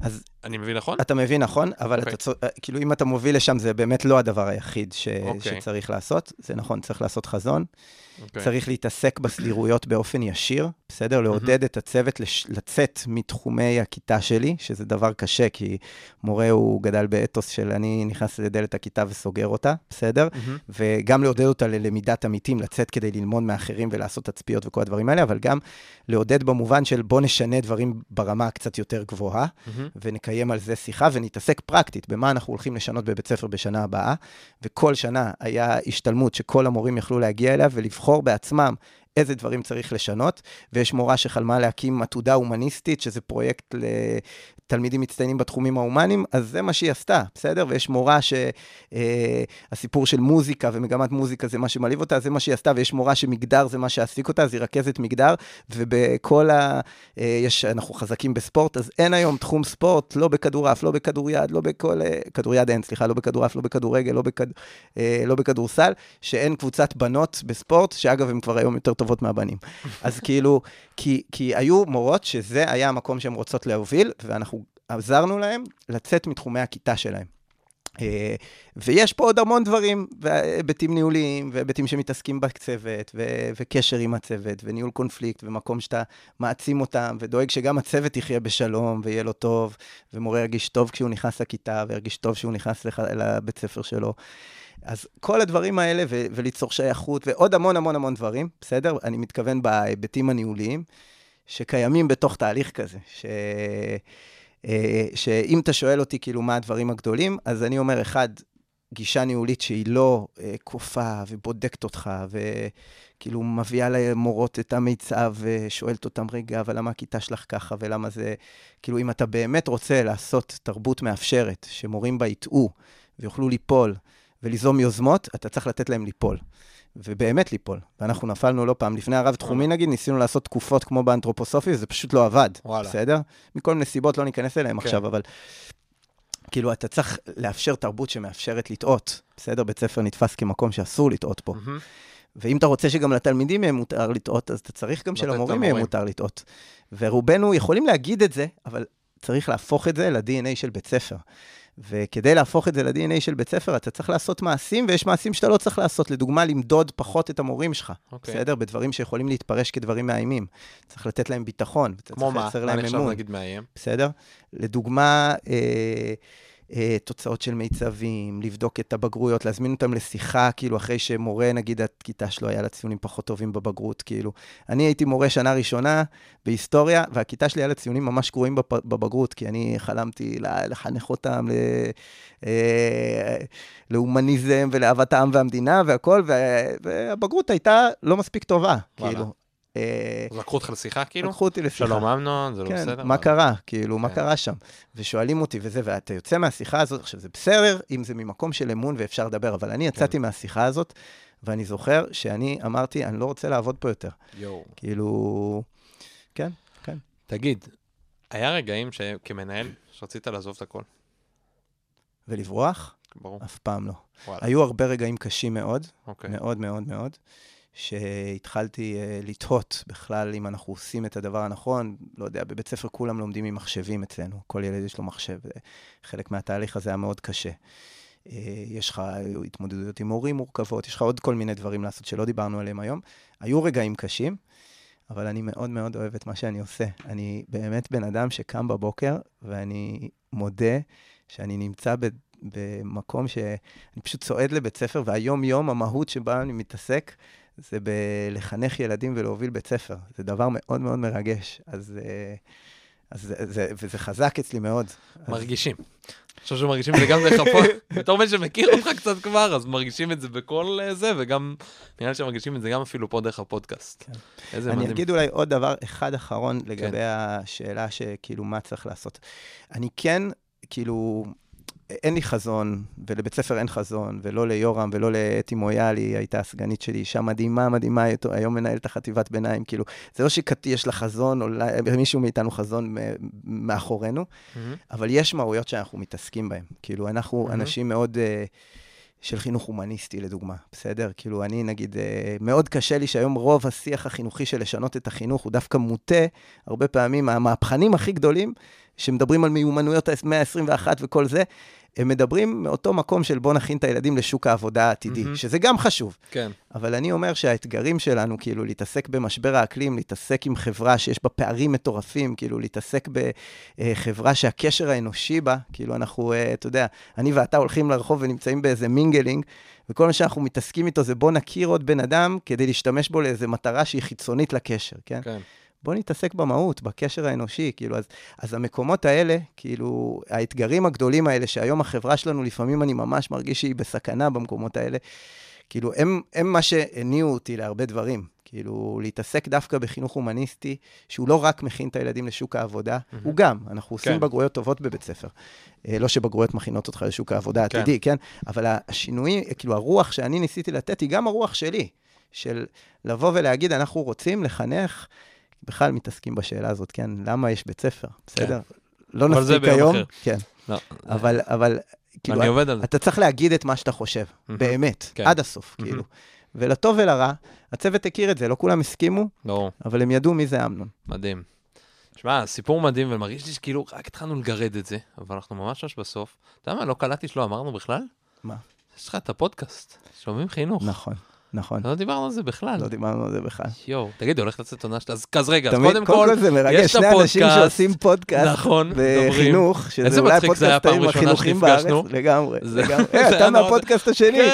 אז... אני מבין נכון? אתה מבין נכון, אבל okay. אתה, אוקיי. צ... כאילו, אם אתה מוביל לשם, זה באמת לא הדבר היחיד ש... Okay. אוקיי. שצריך לעשות. זה נכון, צריך לעשות חזון. Okay. אוקיי. צריך להתעסק בסדירויות באופן ישיר, בסדר? לעודד mm-hmm. את הצוות לש... לצאת מתחומי הכיתה שלי, שזה דבר קשה, כי מורה הוא גדל באתוס של אני נכנס לדלת הכיתה וסוגר אותה, בסדר? Mm-hmm. וגם לעודד אותה ללמידת עמיתים, לצאת כדי ללמוד מאחרים ולעשות תצפיות וכל הדברים האלה, אבל גם לעודד במובן של בוא נשנה דברים ברמה קצת יותר גבוהה, mm-hmm. ונקיים על זה שיחה ונתעסק פרקטית במה אנחנו הולכים לשנות בבית ספר בשנה הבאה. וכל שנה היה השתלמות שכל המורים יכלו להגיע אליה ולבחור בעצמם איזה דברים צריך לשנות, ויש מורה שחלמה להקים עתודה הומניסטית, שזה פרויקט תלמידים מצטיינים בתחומים ההומניים, אז זה מה שהיא עשתה, בסדר? ויש מורה שהסיפור אה, של מוזיקה ומגמת מוזיקה זה מה שמעליב אותה, זה מה שהיא עשתה, ויש מורה שמגדר זה מה שהעסיק אותה, אז היא רכזת מגדר, ובכל ה... אה, יש, אנחנו חזקים בספורט, אז אין היום תחום ספורט, לא בכדורעף, לא בכדוריד, לא בכל... אה, כדוריד אין, סליחה, לא בכדורעף, לא בכדורגל, לא, בכד... אה, לא בכדורסל, שאין קבוצת בנות בספורט, שאגב, הן כבר היום יותר טובות מהבנים. אז כאילו, כי, כי היו מורות שזה היה המקום שהן רוצות להוביל, ואנחנו עזרנו להם לצאת מתחומי הכיתה שלהם. אה, ויש פה עוד המון דברים, והיבטים ניהוליים, והיבטים שמתעסקים בצוות, ו- וקשר עם הצוות, וניהול קונפליקט, ומקום שאתה מעצים אותם, ודואג שגם הצוות יחיה בשלום, ויהיה לו טוב, ומורה ירגיש טוב כשהוא נכנס לכיתה, וירגיש טוב כשהוא נכנס לח- לבית ספר שלו. אז כל הדברים האלה, ו- וליצור שייכות, ועוד המון המון המון דברים, בסדר? אני מתכוון בהיבטים הניהוליים, שקיימים בתוך תהליך כזה, ש... אה, שאם אתה שואל אותי כאילו מה הדברים הגדולים, אז אני אומר, אחד, גישה ניהולית שהיא לא אה, כופה ובודקת אותך, וכאילו מביאה למורות את המיצב ושואלת אותם, רגע, אבל למה הכיתה שלך ככה, ולמה זה... כאילו, אם אתה באמת רוצה לעשות תרבות מאפשרת, שמורים בה יטעו ויוכלו ליפול וליזום יוזמות, אתה צריך לתת להם ליפול. ובאמת ליפול. ואנחנו נפלנו לא פעם. לפני הרב-תחומי נגיד, ניסינו לעשות תקופות כמו באנתרופוסופי, וזה פשוט לא עבד. וואלה. בסדר? מכל מיני סיבות לא ניכנס אליהם כן. עכשיו, אבל... כאילו, אתה צריך לאפשר תרבות שמאפשרת לטעות. בסדר? בית ספר נתפס כמקום שאסור לטעות פה. Mm-hmm. ואם אתה רוצה שגם לתלמידים יהיה מותר לטעות, אז אתה צריך גם שלמורים יהיה מותר לטעות. ורובנו יכולים להגיד את זה, אבל צריך להפוך את זה ל-DNA של בית ספר. וכדי להפוך את זה ל-DNA של בית ספר, אתה צריך לעשות מעשים, ויש מעשים שאתה לא צריך לעשות. לדוגמה, למדוד פחות את המורים שלך, okay. אוקיי. בסדר? בדברים שיכולים להתפרש כדברים מאיימים. צריך לתת להם ביטחון. כמו מה? מה נחשב נגיד מאיים? בסדר? לדוגמה, אה, תוצאות של מיצבים, לבדוק את הבגרויות, להזמין אותם לשיחה, כאילו, אחרי שמורה, נגיד, הכיתה שלו היה לה ציונים פחות טובים בבגרות, כאילו. אני הייתי מורה שנה ראשונה בהיסטוריה, והכיתה שלי היה לה ציונים ממש גרועים בבגרות, כי אני חלמתי לחנך אותם ל... אה, להומניזם ולאהבת העם והמדינה והכול, והבגרות הייתה לא מספיק טובה, וואלה. כאילו. אה, לקחו אותך לשיחה כאילו? לקחו אותי לשיחה. שלום אמנון, זה לא כן, בסדר? מה קרה? כאילו, מה כן. קרה שם? ושואלים אותי וזה, ואתה יוצא מהשיחה הזאת, עכשיו זה בסדר אם זה ממקום של אמון ואפשר לדבר, אבל אני יצאתי כן. מהשיחה הזאת, ואני זוכר שאני אמרתי, אני לא רוצה לעבוד פה יותר. יואו. כאילו, כן, כן. תגיד, היה רגעים שכמנהל, שרצית לעזוב את הכל? ולברוח? ברור. אף פעם לא. וואלה. היו הרבה רגעים קשים מאוד, אוקיי. מאוד מאוד מאוד. שהתחלתי uh, לתהות בכלל אם אנחנו עושים את הדבר הנכון. לא יודע, בבית ספר כולם לומדים עם מחשבים אצלנו, כל ילד יש לו מחשב, חלק מהתהליך הזה היה מאוד קשה. Uh, יש לך התמודדויות עם הורים מורכבות, יש לך עוד כל מיני דברים לעשות שלא דיברנו עליהם היום. היו רגעים קשים, אבל אני מאוד מאוד אוהב את מה שאני עושה. אני באמת בן אדם שקם בבוקר, ואני מודה שאני נמצא ב... במקום שאני פשוט צועד לבית ספר, והיום-יום, המהות שבה אני מתעסק, זה בלחנך ילדים ולהוביל בית ספר. זה דבר מאוד מאוד מרגש. אז uh, אז זה, זה, וזה חזק אצלי מאוד. מרגישים. אני חושב שמרגישים את זה גם דרך הפוד, בתור בן שמכיר אותך קצת כבר, אז מרגישים את זה בכל אה, זה, וגם, נראה לי שמרגישים את זה גם אפילו פה דרך הפודקאסט. כן. איזה אני מדהים. אגיד אולי עוד דבר אחד אחרון לגבי כן. השאלה שכאילו, מה צריך לעשות. אני כן, כאילו, אין לי חזון, ולבית ספר אין חזון, ולא ליורם ולא לאתי מויאלי, הייתה הסגנית שלי, אישה מדהימה, מדהימה, היום מנהלת החטיבת ביניים, כאילו, זה לא שיש לה חזון, או למישהו מאיתנו חזון מאחורינו, מהמם. אבל יש מהויות שאנחנו מתעסקים בהן. כאילו, אנחנו מהמם. אנשים מאוד... uh, של חינוך הומניסטי, לדוגמה, בסדר? כאילו, אני, נגיד, uh, מאוד קשה לי שהיום רוב השיח החינוכי של לשנות את החינוך הוא דווקא מוטה, הרבה פעמים, המהפכנים הכי גדולים, שמדברים על מיומנויות המאה ה-21 וכל זה, הם מדברים מאותו מקום של בוא נכין את הילדים לשוק העבודה העתידי, מהמם. שזה גם חשוב. כן. אבל אני אומר שהאתגרים שלנו, כאילו, להתעסק במשבר האקלים, להתעסק עם חברה שיש בה פערים מטורפים, כאילו, להתעסק בחברה שהקשר האנושי בה, כאילו, אנחנו, אה, אתה יודע, אני ואתה הולכים לרחוב ונמצאים באיזה mingling, וכל מה שאנחנו מתעסקים איתו זה בוא נכיר עוד בן אדם כדי להשתמש בו לאיזו מטרה שהיא חיצונית לקשר, כן? כן. בוא נתעסק במהות, בקשר האנושי, כאילו, אז, אז המקומות האלה, כאילו, האתגרים הגדולים האלה, שהיום החברה שלנו, לפעמים אני ממש מרגיש שהיא בסכנה במקומות האלה, כאילו, הם, הם מה שהניעו אותי להרבה דברים. כאילו, להתעסק דווקא בחינוך הומניסטי, שהוא לא רק מכין את הילדים לשוק העבודה, מהמם. הוא גם, אנחנו עושים כן. בגרויות טובות בבית ספר. אה, לא שבגרויות מכינות אותך לשוק העבודה כן. העתידי, כן? אבל השינוי, כאילו, הרוח שאני ניסיתי לתת היא גם הרוח שלי, של לבוא ולהגיד, אנחנו רוצים לחנך, בכלל מתעסקים בשאלה הזאת, כן? למה יש בית ספר, בסדר? לא אבל זה נספיק היום, אחר. כן. לא, אבל, אבל, כאילו, אני עובד על זה. אתה צריך להגיד את מה שאתה חושב. באמת, כן. עד הסוף. כאילו. ולטוב ולרע, הצוות הכיר את זה, לא כולם הסכימו, ברור. אבל הם ידעו מי זה אמנון. מדהים. שמע, סיפור מדהים, ומרגיש לי שכאילו רק התחלנו לגרד את זה, אבל אנחנו ממש ממש בסוף. אתה יודע מה, לא קלטתי שלא אמרנו בכלל? מה? יש לך את הפודקאסט, שומעים חינוך. נכון, נכון. לא דיברנו על זה בכלל. לא דיברנו על זה בכלל. יואו, תגידי, הולכת לצאת עונה שלה? אז רגע, אז קודם כל, זה מרגש, יש את שני אנשים הפודקאסט, שעושים פודקאסט נכון, בחינוך, שזה אולי הפודקאסט ראשונה החינוכיים בארץ. לגמרי, לגמרי. <laughs> אתה מהפודקאסט השני. <laughs>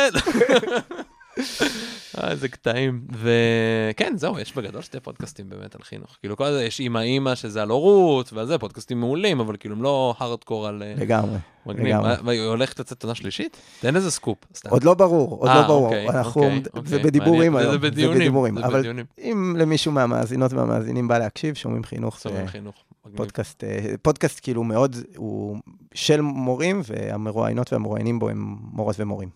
אה, איזה קטעים. וכן, זהו, יש בגדול שתי פודקאסטים באמת על חינוך. כאילו, כל זה, יש אימא אימא שזה על הורות, ועל זה, פודקאסטים מעולים, אבל כאילו הם לא הארדקור על... אה, לגמרי. לגמרי. והיא הולכת לצאת עונה שלישית? תן איזה סקופ. סתם. עוד לא ברור, עוד אה, לא ברור. אוקיי, אנחנו, אוקיי, זה אוקיי, בדיבורים. היום. זה בדיונים. זה אבל בדיונים. אם למישהו מהמאזינות והמאזינים בא להקשיב, שומעים חינוך, שומעים חינוך. פודקאסט, אה, פודקאסט כאילו מאוד, הוא של מורים, והמרואיינות והמרואיינים בו הם מורות ומורים.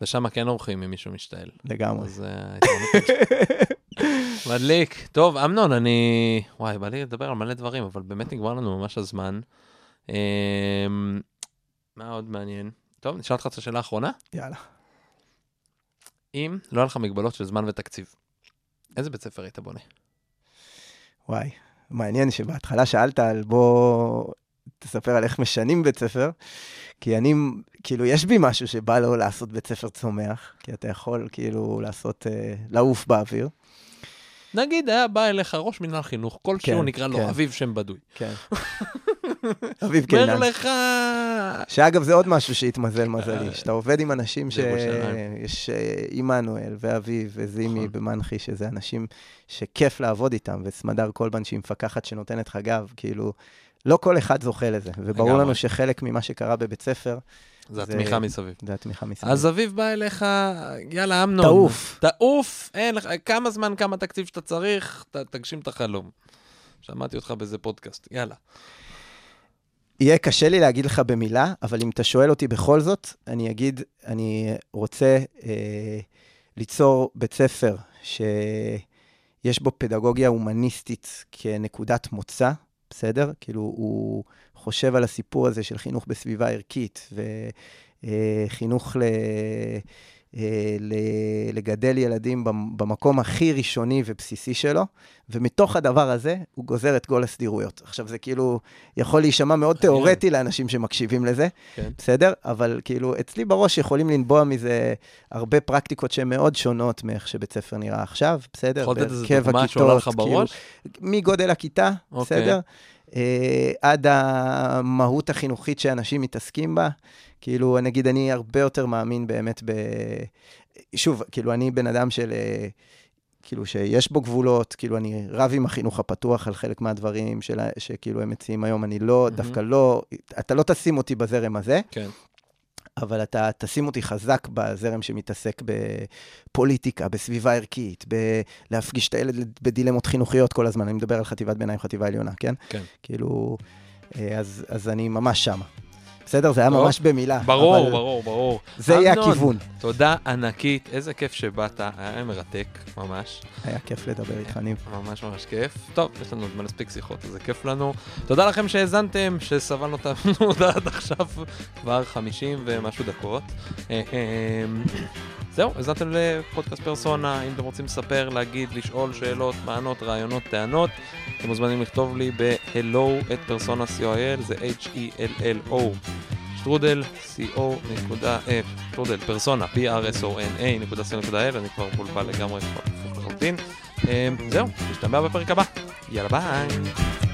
ושם כן עורכים אם מישהו משתעל. לגמרי. אז אה. <laughs> מדליק. טוב, אמנון, אני... וואי, בא לי לדבר על מלא דברים, אבל באמת נגמר לנו ממש הזמן. אמ, מה עוד מעניין? טוב, נשאל אותך את השאלה האחרונה. יאללה. אם לא היה לך מגבלות של זמן ותקציב, איזה בית ספר היית בונה? וואי, מעניין שבהתחלה שאלת על בוא תספר על איך משנים בית ספר, כי אני, כאילו, יש בי משהו שבא לו לעשות בית ספר צומח, כי אתה יכול כאילו לעשות, אה, לעוף באוויר. נגיד היה בא אליך ראש מינהל חינוך, כלשהו כן, נקרא לו כן. אביב שם בדוי. כן. <laughs> אביב אומר קינן. לך... שאגב, זה עוד משהו שהתמזל מזלי, שאתה עובד עם אנשים בירושלים. שיש אה, עמנואל ואביב וזימי נכון. במנחי, שזה אנשים שכיף לעבוד איתם, וסמדר קולבן שהיא מפקחת שנותנת לך גב, כאילו, לא כל אחד זוכה לזה, וברור. לנו שחלק ממה שקרה בבית ספר, זה זה- התמיכה מסביב. זה התמיכה מסביב. אז אביב בא אליך, יאללה, אמנון. תעוף. תעוף, אין לך, כמה זמן, כמה תקציב שאתה צריך, ת, תגשים את החלום. שמעתי אותך באיזה פודקאסט, יאללה. יהיה קשה לי להגיד לך במילה, אבל אם אתה שואל אותי בכל זאת, אני אגיד, אני רוצה אה, ליצור בית ספר שיש בו פדגוגיה הומניסטית כנקודת מוצא, בסדר? כאילו, הוא חושב על הסיפור הזה של חינוך בסביבה ערכית, וחינוך ל... אה, לגדל ילדים במ- במקום הכי ראשוני ובסיסי שלו, ומתוך הדבר הזה הוא גוזר את כל הסדירויות. עכשיו, זה כאילו יכול להישמע מאוד. תיאורטי לאנשים שמקשיבים לזה, כן. בסדר? אבל כאילו, אצלי בראש יכולים לנבוע מזה הרבה פרקטיקות שהן מאוד שונות מאיך שבית ספר נראה עכשיו, בסדר? יכול לתת איזה דוגמה שעולה לך בראש? כאילו, מגודל הכיתה, אוקיי. בסדר? אה, עד המהות החינוכית שאנשים מתעסקים בה. כאילו, נגיד, אני הרבה יותר מאמין באמת ב... שוב, כאילו, אני בן אדם של... אה, כאילו שיש בו גבולות, כאילו אני רב עם החינוך הפתוח על חלק מהדברים של, שכאילו הם מציעים היום, אני לא, מהמם. דווקא לא, אתה לא תשים אותי בזרם הזה, כן. אבל אתה תשים אותי חזק בזרם שמתעסק בפוליטיקה, בסביבה ערכית, בלהפגיש את הילד בדילמות חינוכיות כל הזמן, אני מדבר על חטיבת ביניים, חטיבה עליונה, כן? כן. כאילו, אה, אז, אז אני ממש שמה. בסדר? זה היה טוב. ממש במילה. ברור, אבל ברור, ברור. זה יהיה הכיוון. תודה ענקית, איזה כיף שבאת, היה מרתק, ממש. היה כיף לדבר איתך, ניב. ממש ממש כיף. טוב, יש לנו עוד מספיק שיחות, אז זה כיף לנו. תודה לכם שהאזנתם, שסבלנו אותנו <laughs> עד עכשיו כבר 50 ומשהו דקות. אה, אה, זהו, האזנתם לפודקאסט פרסונה, אם אתם רוצים לספר, להגיד, לשאול שאלות, מענות, רעיונות, טענות, אתם מוזמנים לכתוב לי ב-hello at persona co.il, זה h-e-l-l-o. שטרודל, co נקודה, אה, שטרודל, פרסונה, p-r-s-o-n-a נקודה co נקודה l, אני כבר מבולבל לגמרי, כבר לחלוטין. אה, זהו, נשתמע בפרק הבא. יאללה ביי.